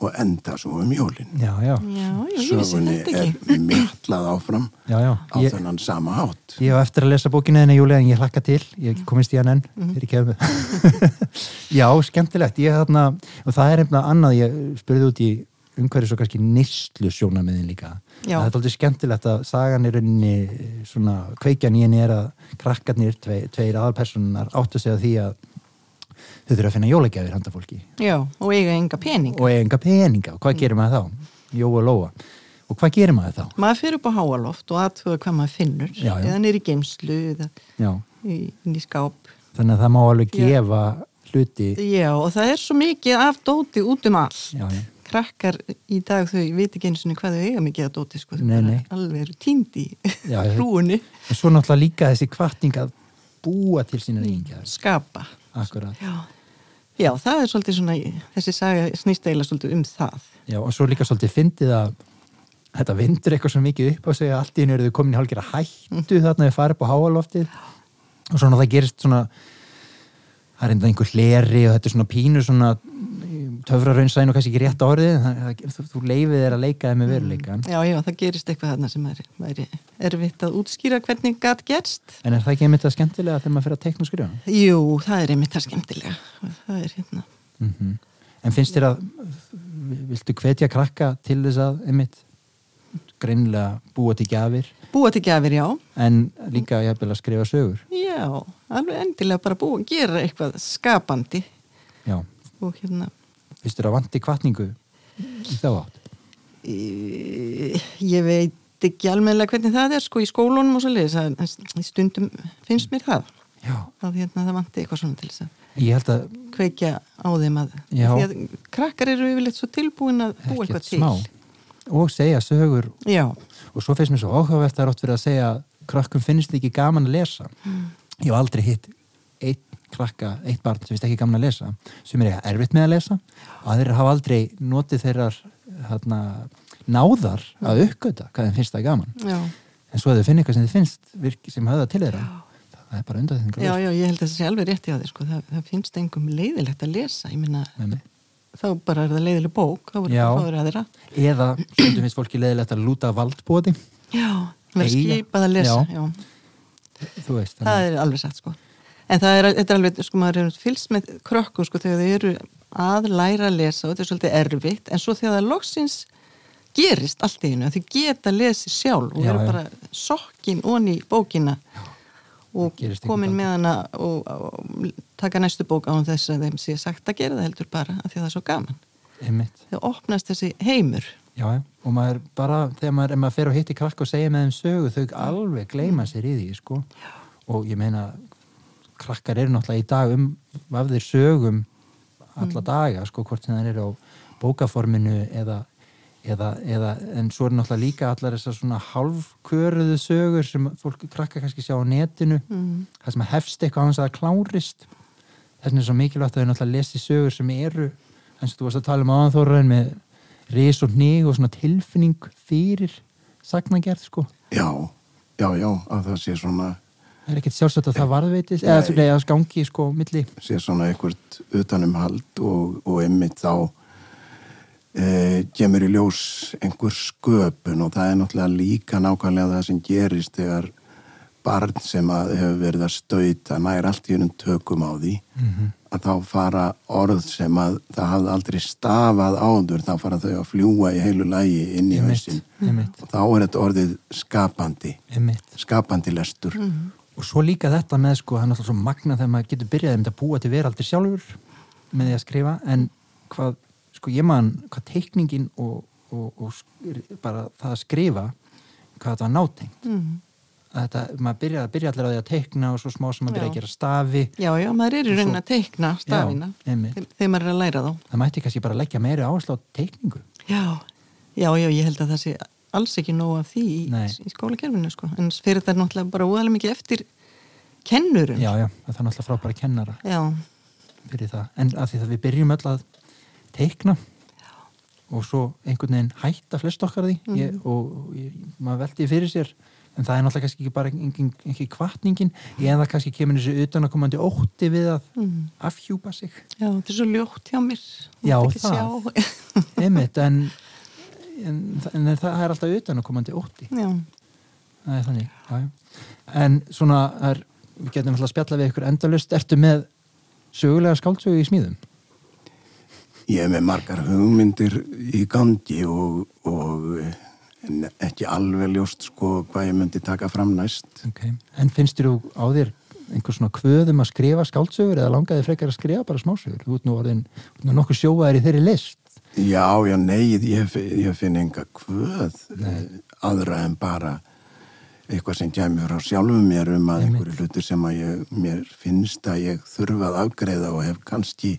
Speaker 5: og enda svo um jólin.
Speaker 1: Já, já,
Speaker 2: Já,
Speaker 5: sögunni er
Speaker 2: ekki.
Speaker 5: mitlað áfram
Speaker 1: já, já.
Speaker 5: á
Speaker 1: Ég,
Speaker 5: þennan sama hátt.
Speaker 1: Ég hef eftir að lesa bókinu en ég hlakka til, ég komist í hann enn fyrir kefum Já, skemmtilegt, ég þarna og það er einhverja annað, ég spurði út í umhverju svo kannski nýslu sjónamiðin líka það er aldrei skemmtilegt að sagan í rauninni svona kveikjan í henni er að krakkarnir, tvei, tveir aðalpersonunar áttu sig að því að þau þurfa að finna jólagjafir handa fólki
Speaker 2: Já, og eiga enga pening.
Speaker 1: og eiga enga peninga og hvað gerir maður þá? Jó og Lóa og hvað gerir maður þá?
Speaker 2: Maður fyrir upp á háaloft og aðtöða hvað maður finnur.
Speaker 1: Já, já.
Speaker 2: Eða nýri geimslu eða
Speaker 1: Já,
Speaker 2: inn í skáp.
Speaker 1: þannig að það má alveg
Speaker 2: Já.
Speaker 1: gefa hluti
Speaker 2: Já, og það er svo mikið af dóti út um allt.
Speaker 1: Já, já.
Speaker 2: Krakkar í dag þau viti ekki eins og hvað þau eiga mikið af dóti, sko.
Speaker 1: Nei, nei.
Speaker 2: Alveg eru tínd í
Speaker 1: Já, já. en svo náttúrulega líka þessi kvartning að búa til sína reyngjafir
Speaker 2: skapa.
Speaker 1: akkurat,
Speaker 2: Já. Já, það er svolítið svona, þessi saga snýst eiginlega svolítið um það.
Speaker 1: já og svo líka svolítið fyndið að þetta vindur eitthvað svo mikið upp á sig að allt í hennu eru þau komin í hálfgerða hættu þarna við farið upp á háaloftið og svona það gerist svona það er enda einhver hleri og þetta er svona pínu svona töfraraunsæðin og kannski ekki rétt orðið en það, það, þú, þú leifið þér að leika þeim með veruleikan
Speaker 2: Já, já, það gerist eitthvað þarna sem er, væri erfitt að útskýra hvernig gæt gerst.
Speaker 1: en er það ekki einmitt að skemmtilega þegar maður fyrir að teikna og skrifa?
Speaker 2: Jú, það er einmitt það skemmtilega. Það er hérna.
Speaker 1: Mm En finnst þér að viltu hvetja krakka til þess að einmitt greinilega búa til gjafir
Speaker 2: Búa til gafir, já.
Speaker 1: en líka að skrifa sögur
Speaker 2: Já, alveg endilega bara búa að gera eitthvað skapandi
Speaker 1: Já,
Speaker 2: og hérna
Speaker 1: finnst þér að vanti kvartningu í þá átt?
Speaker 2: ég veit ekki almennilega hvernig það er sko í skólunum og svo leiðis að stundum finnst mér það.
Speaker 1: Já,
Speaker 2: að hérna það vanti eitthvað svona til þess að
Speaker 1: ég held að
Speaker 2: kveikja á þeim að
Speaker 1: Já.
Speaker 2: því að krakkar eru yfirleitt svo tilbúin að búa eitthvað til.
Speaker 1: Smá og segja sögur.
Speaker 2: Já,
Speaker 1: og svo finnst mér svo áhugavert að rátt fyrir að segja að krakkum finnst ekki gaman að lesa. Ég hef aldrei hitt krakka, eitt barn sem finnst ekki gaman að lesa sem er erfitt með að lesa. Og þeir hafa aldrei notið þeirrar hérna, náðar að uppgöta hvað þeim finnst það gaman.
Speaker 2: Já,
Speaker 1: en svo að þau finna eitthvað sem þið finnst virki sem höfða til þeirra það er bara undanþýðingar
Speaker 2: Já, já, ég held að það sé alveg rétt í á því sko. það, það finnst engum leiðilegt að lesa ég minna, þá bara er það leiðileg bók þá er
Speaker 1: Já.
Speaker 2: það fáður aðra.
Speaker 1: Eða stundum finnst fólki leðilegt að lúta valdbóði
Speaker 2: Já, verður skipað að lesa
Speaker 1: Já.
Speaker 2: já.
Speaker 1: veist,
Speaker 2: það er alveg satt sko en það er, þetta er alveg, sko maður er fylgst með krökkum sko þegar þau eru að læra að lesa og þetta er svolítið erfitt en svo þegar það loksins gerist allt í hennu, þau geta lesið sjálf og
Speaker 1: Já,
Speaker 2: eru
Speaker 1: já.
Speaker 2: bara sokkin onni í bókina og
Speaker 1: gerist
Speaker 2: komin með hana og, og taka næstu bók á þess að þeim sé sagt að gera það heldur bara af því að það er svo gaman.
Speaker 1: Einmitt.
Speaker 2: Þegar opnast þessi heimur.
Speaker 1: Já, já, og maður bara, þegar maður, maður fer og hitti krakk og segja með þeim sögu, þau alveg gleyma sér í því, sko. Og ég meina, krakkar eru náttúrulega í dag um vafðir sögum alla daga, sko, hvort sem það eru á bókaforminu eða, eða, eða, en svo er náttúrulega líka allar þessar svona hálfköruðu sögur sem fólk krakkar kannski sjá á netinu,
Speaker 2: mm.
Speaker 1: það sem hefst eitthvað á hans að það klárist. Þess vegna er svo mikilvægt að þau náttúrulega lesi sögur sem eru, eins og þú varst að tala um áðanþóraun með ris og hnig og svona tilfinning fyrir sagnagerð sko.
Speaker 5: Já, já, já, að það sé svona
Speaker 1: Það er ekkert sjálfsagt að það varðveitist eða þú veist, gangi sko milli.
Speaker 5: sé svona einhvert utanumhald og, og einmitt þá e, kemur í ljós einhver sköpun og það er náttúrulega líka nákvæmlega það sem gerist þegar barn sem að hefur verið að stauta nær allt í hennum tökum á því að þá fara orð sem að það hafði aldrei stafað áður þá fara þau að fljúa í heilu lægi inn í hausin og þá er þetta orðið skapandi.
Speaker 1: Einmitt.
Speaker 5: skapandi lestur
Speaker 1: Og svo líka þetta með sko, það er náttúrulega svo magna þegar maður getur byrjað um þetta að búa til veraldir sjálfur með því að skrifa, en hvað, sko ég man, hvað teikningin og, og, og bara það að skrifa, hvað þetta var nátengt.
Speaker 2: Mm.
Speaker 1: Að Þetta, maður byrja, byrja allir á því að teikna og svo smá sem maður byrja að gera stafi.
Speaker 2: já, já, maður er í raunin að teikna stafina
Speaker 1: Já,
Speaker 2: þegar maður er að læra þá
Speaker 1: Það mætti kannski bara leggja meiri áherslu á teikningu.
Speaker 2: Já, já, já, ég held að það sé alls ekki nóg af því í, í skólakerfinu sko. en fyrir þetta er náttúrulega bara óalega mikið eftir kennurum.
Speaker 1: Já, já, það er náttúrulega frábæra kennara
Speaker 2: Já,
Speaker 1: fyrir það. En að því að við byrjum öll að teikna og svo einhvern veginn hætta flest okkar því ég, og, ég, maður veldi fyrir sér en það er náttúrulega kannski ekki bara engin kvartningin eða kannski kemur þessi utanakomandi ótti við að
Speaker 2: Mm.
Speaker 1: afhjúpa sig
Speaker 2: já, þetta er svo ljótt hjá mér.
Speaker 1: Já,
Speaker 2: ekki
Speaker 1: það. einmitt en, en, en það er alltaf utanakomandi ótti
Speaker 2: já,
Speaker 1: það er þannig já, já. en svona er, við getum alltaf að spjalla við ykkur endalust ertu með sögulega skáldsögu í smíðum
Speaker 5: Ég er með margar hugmyndir í gangi og, og en ekki alveg ljóst sko hvað ég myndi taka fram næst.
Speaker 1: okay. en finnst þú á þér einhver svona kvöðum að skrifa skáldsögur eða langaði frekar að skrifa bara smásögur þú ert nú orðin nokkuð sjóaðir í þeirri list
Speaker 5: Já, já, nei, ég, ég finn enga kvöð eh, aðra en bara eitthvað sem kemur á sjálfum mér um að einhverju hlutur sem að ég, mér finnst að ég þurfa að afgreiða og hef kannski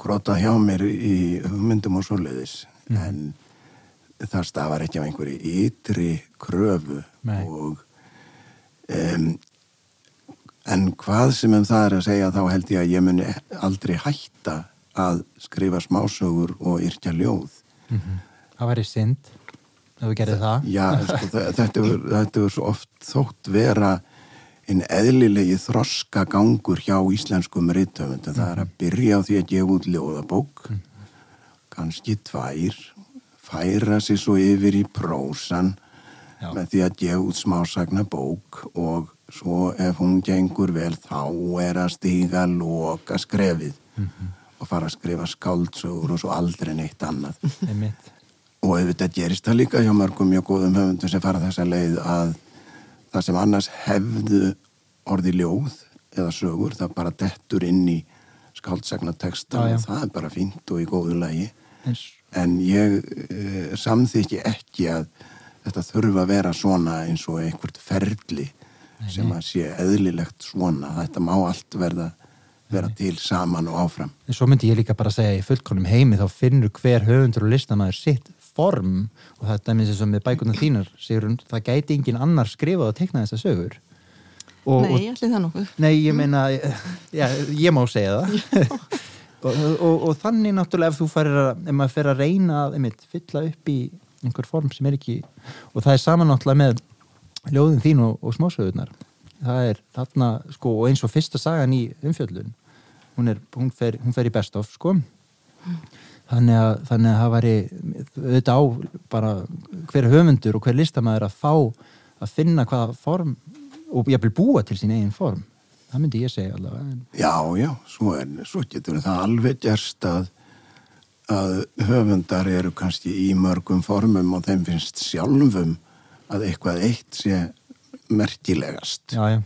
Speaker 5: krotað hjá mér í hugmyndum og svoleiðis. En það stafar ekki af einhverju ytri kröfu
Speaker 1: Nei.
Speaker 5: og um, en hvað sem um það er að segja þá held ég að ég muni aldrei hætta að skrifa smásögur og yrkja ljóð.
Speaker 1: Það væri synd ef þú gerir það.
Speaker 5: Já, sko, þe- þetta er, þetta er svo oft þótt vera einn eðlilegi þroska gangur hjá íslenskum rithöfund það er að byrja á því að gefa út ljóðabók kannski tvær færa sig svo yfir í prósan
Speaker 1: Já.
Speaker 5: með því að gefa út smásagna bók og svo ef hún gengur vel þá er að stíga loka skrefið og fara að skrifa skáldsögur og svo aldrei neitt annað. Og auðvitað gerist það líka hjá mörgum mjög góðum höfundum sem fara þessa leið að það sem annars hefðu orði ljóð eða sögur það bara dettur inn í skáldsagnateksta og það er bara fínt og í góðu lagi.
Speaker 1: Eins,
Speaker 5: en ég e, samþykki ekki að þetta þurfa að vera svona eins og einhvert ferli sem að sé eðlilegt svona. Þetta má allt verða vera til saman og áfram.
Speaker 1: En svo myndi ég líka bara segja í fullkonum heimi þá finnur hver höfundur og listamaður sitt form og það er dæmis eins og með bækunar þínar Sigrun, það gæti engin annar skrifað og teikna þessar sögur. Og,
Speaker 2: nei, ég ætli það nokkuð.
Speaker 1: Nei, ég meina, já, ég má segja það. Og, og, og þannig náttúrulega ef þú farir að, ef maður fer að reyna að einmitt, fylla upp í einhver form sem er ekki og það er saman náttúrulega með ljóðin þín og, og smásögurnar. Það er þarna sko og eins og fyrsta sagan í umfjöllun hún, er, hún, fer, hún fer í best of sko. Þannig að, þannig að það væri auðvitað á bara hver höfundur og hver listamæður að fá að finna hvaða form og ég vil búa til sín eigin form. Það myndi ég segja allavega
Speaker 5: Já, já, svo, er, svo getur það alveg gerst að, að höfundar eru kannski í mörgum formum og þeim finnst sjálfum að eitthvað eitt sé merkilegast.
Speaker 1: Já, já,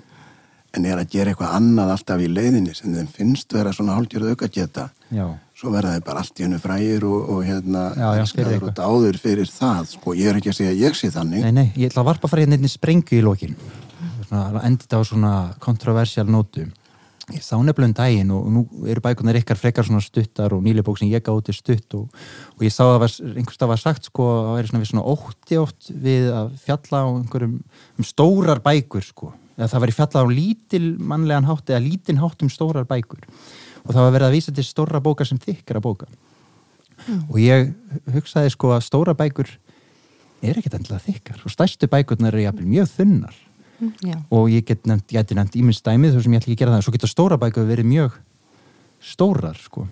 Speaker 5: en er að gera eitthvað annað alltaf í leiðinni sem þeim finnst vera svona hálfgerð auka geta
Speaker 1: já,
Speaker 5: svo verða þeir bara allt í hennu frægir og, og hérna
Speaker 1: eitthvað.
Speaker 5: og dáður fyrir það. Sko, ég er ekki að segja ég sé þannig.
Speaker 1: Nei, nei, ég ætla að varpa fara hérna einni sprengju í lokin. Svona, endi þetta á svona kontroversial nótu. Ég sá nefnilega um daginn og nú eru bækunar ykkar frekar svona stuttar og nýlega bók sem ég gáði stutt og, og ég sá að var, einhvers það var sagt sko að það við svona ótti ótt við að fjalla á einhverjum um stórar bækur sko það væri fjalla á lítil mannlegan hátt eða lítin hátt um stórar bækur. Og það var verið að vísa til stóra bókar sem þykkara bóka. Og ég hugsaði sko að stóra bækur er ekkert endilega þykkar. Og stærstu bækurnar eru jafnvel mjög þunnar.
Speaker 6: Já.
Speaker 1: og ég get nefnt, ég geti nefnt ímins dæmið þó sem ég ætla ekki að gera það, svo geta stóra bækur verið mjög stórar sko.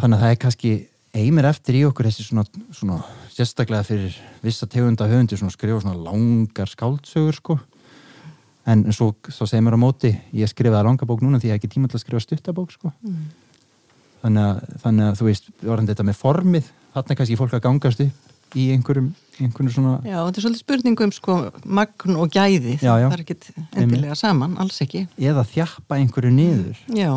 Speaker 1: Þannig að það er kannski eimir eftir í okkur þessi svona, svona sérstaklega fyrir vissa tegunda höfundir svona skrifa svona langar skáldsögur sko en svo, svo segir mér á móti ég skrifaði langa bók núna því ég hef ekki tíma til að skrifa stuttabók sko. Þannig, að, þannig að þú veist, orðan þetta með formið þarna er kannski fólk að gangast upp í einhverjum, einhverjum svona
Speaker 6: Já, þetta er svolítið spurningu um sko magn og gæði,
Speaker 1: Já, já.
Speaker 6: það er ekkit endilega saman, alls ekki.
Speaker 1: eða þjappa einhverju niður.
Speaker 6: Já,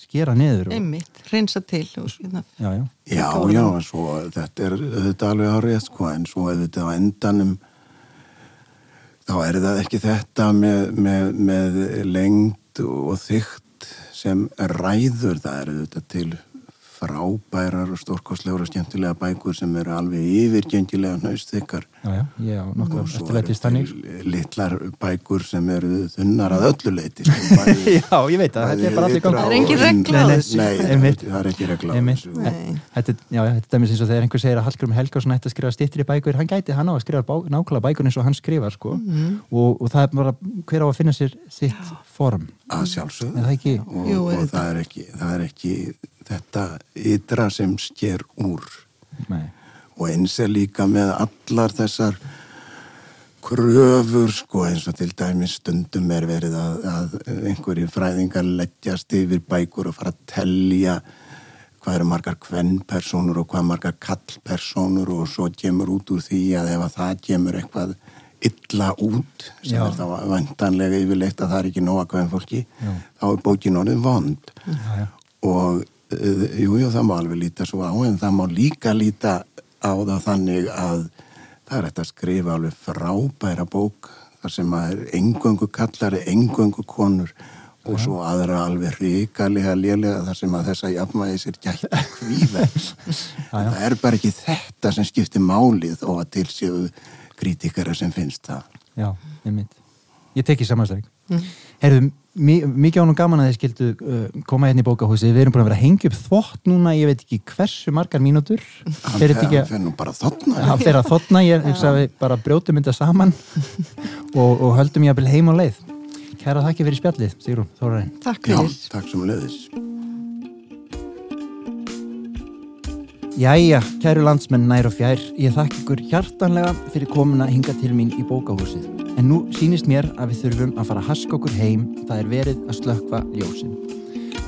Speaker 1: skera niður og,
Speaker 6: einmitt, reynsa til og hérna,
Speaker 1: já, já,
Speaker 5: Já, já, en svo þetta er þetta alveg árið sko, en svo þetta á endanum þá er það ekki þetta með, með, með lengd og þygt sem ræður það er þetta til frábærar og stórkostlegur og skemmtilega bækur sem eru alveg yfirgengilega nöðstykar
Speaker 1: já, já,
Speaker 5: og svo eru litlar bækur sem eru þunnar að öllu leiti sko,
Speaker 1: já, ég veit að þetta er bara allir gangi.
Speaker 6: Það er engin
Speaker 5: og-
Speaker 6: regla á þessu.
Speaker 5: Nei, það er ekki regla á þessu.
Speaker 1: Þetta, er- dæmis eins og þegar einhver segir að Hallgrim Helgason ætti að skrifa stýttri bækur, hann gæti hann á að skrifa nákvæmlega bækur eins og hann skrifar sko. og, og það er bara hver á að finna sér sitt form,
Speaker 5: að sjálfsögðu.
Speaker 1: Er það ekki?
Speaker 5: og, og það, er ekki, það er ekki þetta ytra sem sker úr
Speaker 1: Nei,
Speaker 5: og eins er líka með allar þessar kröfur sko eins og til dæmis stundum er verið að, að einhverjir fræðingar leggjast yfir bækur og fara að tellja hvað eru margar kvennpersónur og hvað margar kallpersónur og svo kemur út úr því að ef að það kemur eitthvað illa út sem
Speaker 1: Já.
Speaker 5: er þá vantanlega yfirleitt að það er ekki nóga kvennfólki
Speaker 1: Já.
Speaker 5: þá er bókin orðin vond og jú, jú, það má alveg líta svo á en það má líka líta á það þannig að það er hægt að skrifa alveg frábæra bók þar sem að er engöngu kallari, engöngu konur og svo aðra alveg ríkalega lélega þar sem að þessa jafnvægi sér gætt kvíðvegs.
Speaker 1: já.
Speaker 5: það er bara ekki þetta sem skiptir málið og að til séu kritikara sem finnst það.
Speaker 1: já, einmitt ég tekki samanstæring mm. Herðu, mi mikið ánum gaman að þið skildu uh, koma hérna í bókahúsi, við erum búin að vera að hengja upp þvott núna, ég veit ekki hversu margar mínútur
Speaker 5: Hann fer nú bara þarna.
Speaker 1: hann fer að þotna, ég hugsa að við bara brjótum þetta saman og, og höldum ég að byrja heim á leið kæra þakki fyrir spjallið, Sigrún Þórarin
Speaker 6: takk
Speaker 5: Já,
Speaker 6: fyrir.
Speaker 5: takk sem leiðis.
Speaker 1: Jæja, kæru landsmenn nær og fjær, ég þakka ykkur hjartanlega fyrir komuna hinga til mín í bókahúsið. En nú sýnist mér að við þurfum að fara að haska okkur heim, það er verið að slökva ljósin.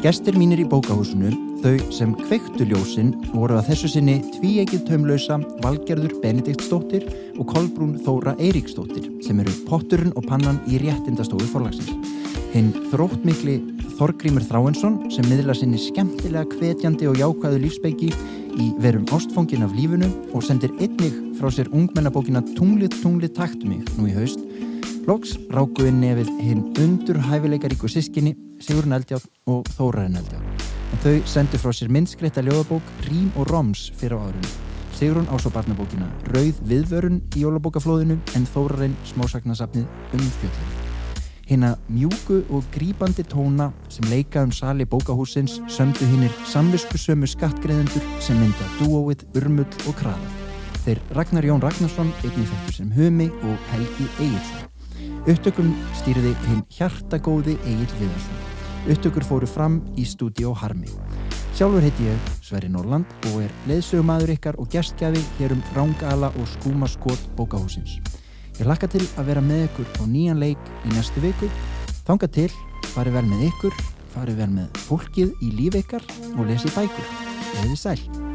Speaker 1: Gestir mínir í bókahúsinu, þau sem kveiktu ljósin, voru að þessu sinni tvíegið taumlausa Valgerður Benediktsdóttir og Kolbrún Þóra Eiríksdóttir, sem eru potturinn og pannan í réttindastofu forlagsins. Hinn þróttmikli Þorgrímur Þráinsson sem miðla sinni skemmtilega hvetjandi og jákvæðu lífsbeiki í verum ástfóngin af lífunu og sendir einnig frá sér ungmennabókina Tunglið, tunglið, taktu mig nú í haust. Loks rákuði nefið hinn undur hæfileikaríku sískinni Sigurinn Eldjátt og Þórarinn Eldjátt. En þau sendu frá sér myndskreitta ljóðabók Rím og Roms fyrir á árunni. Sigrun á svo barnabókina Rauð viðvörun í jólabókaflóðinu en Þórarinn smásagnasafnið Umfjöllin. Hina mjúku og grípandi tóna sem leika um sali bókahúsins sömdu hinnir samviskusömu skattgreðendur sem mynda dúóið Urmull og Kraða. Þeir Ragnar Jón Ragnarsson, einnig þekktur sem Humi og Helgi Egilsson. Upptökum stýrði hinn hjartagóði Egil Viðarsson. Upptökur fóru fram í stúdíó Harmi. Sjálfur heiti ég Sverri Norland og er leiðsögumadur ykkar og gestgjafi hér um Rángala og Skúmaskot bókahúsins. Ég hlakka til að vera með ykkur á nýjan leik í næstu viku. Þanga til, farið vel með ykkur, farið vel með fólkið í líf ykkar og lesið bækur. Eða sæl.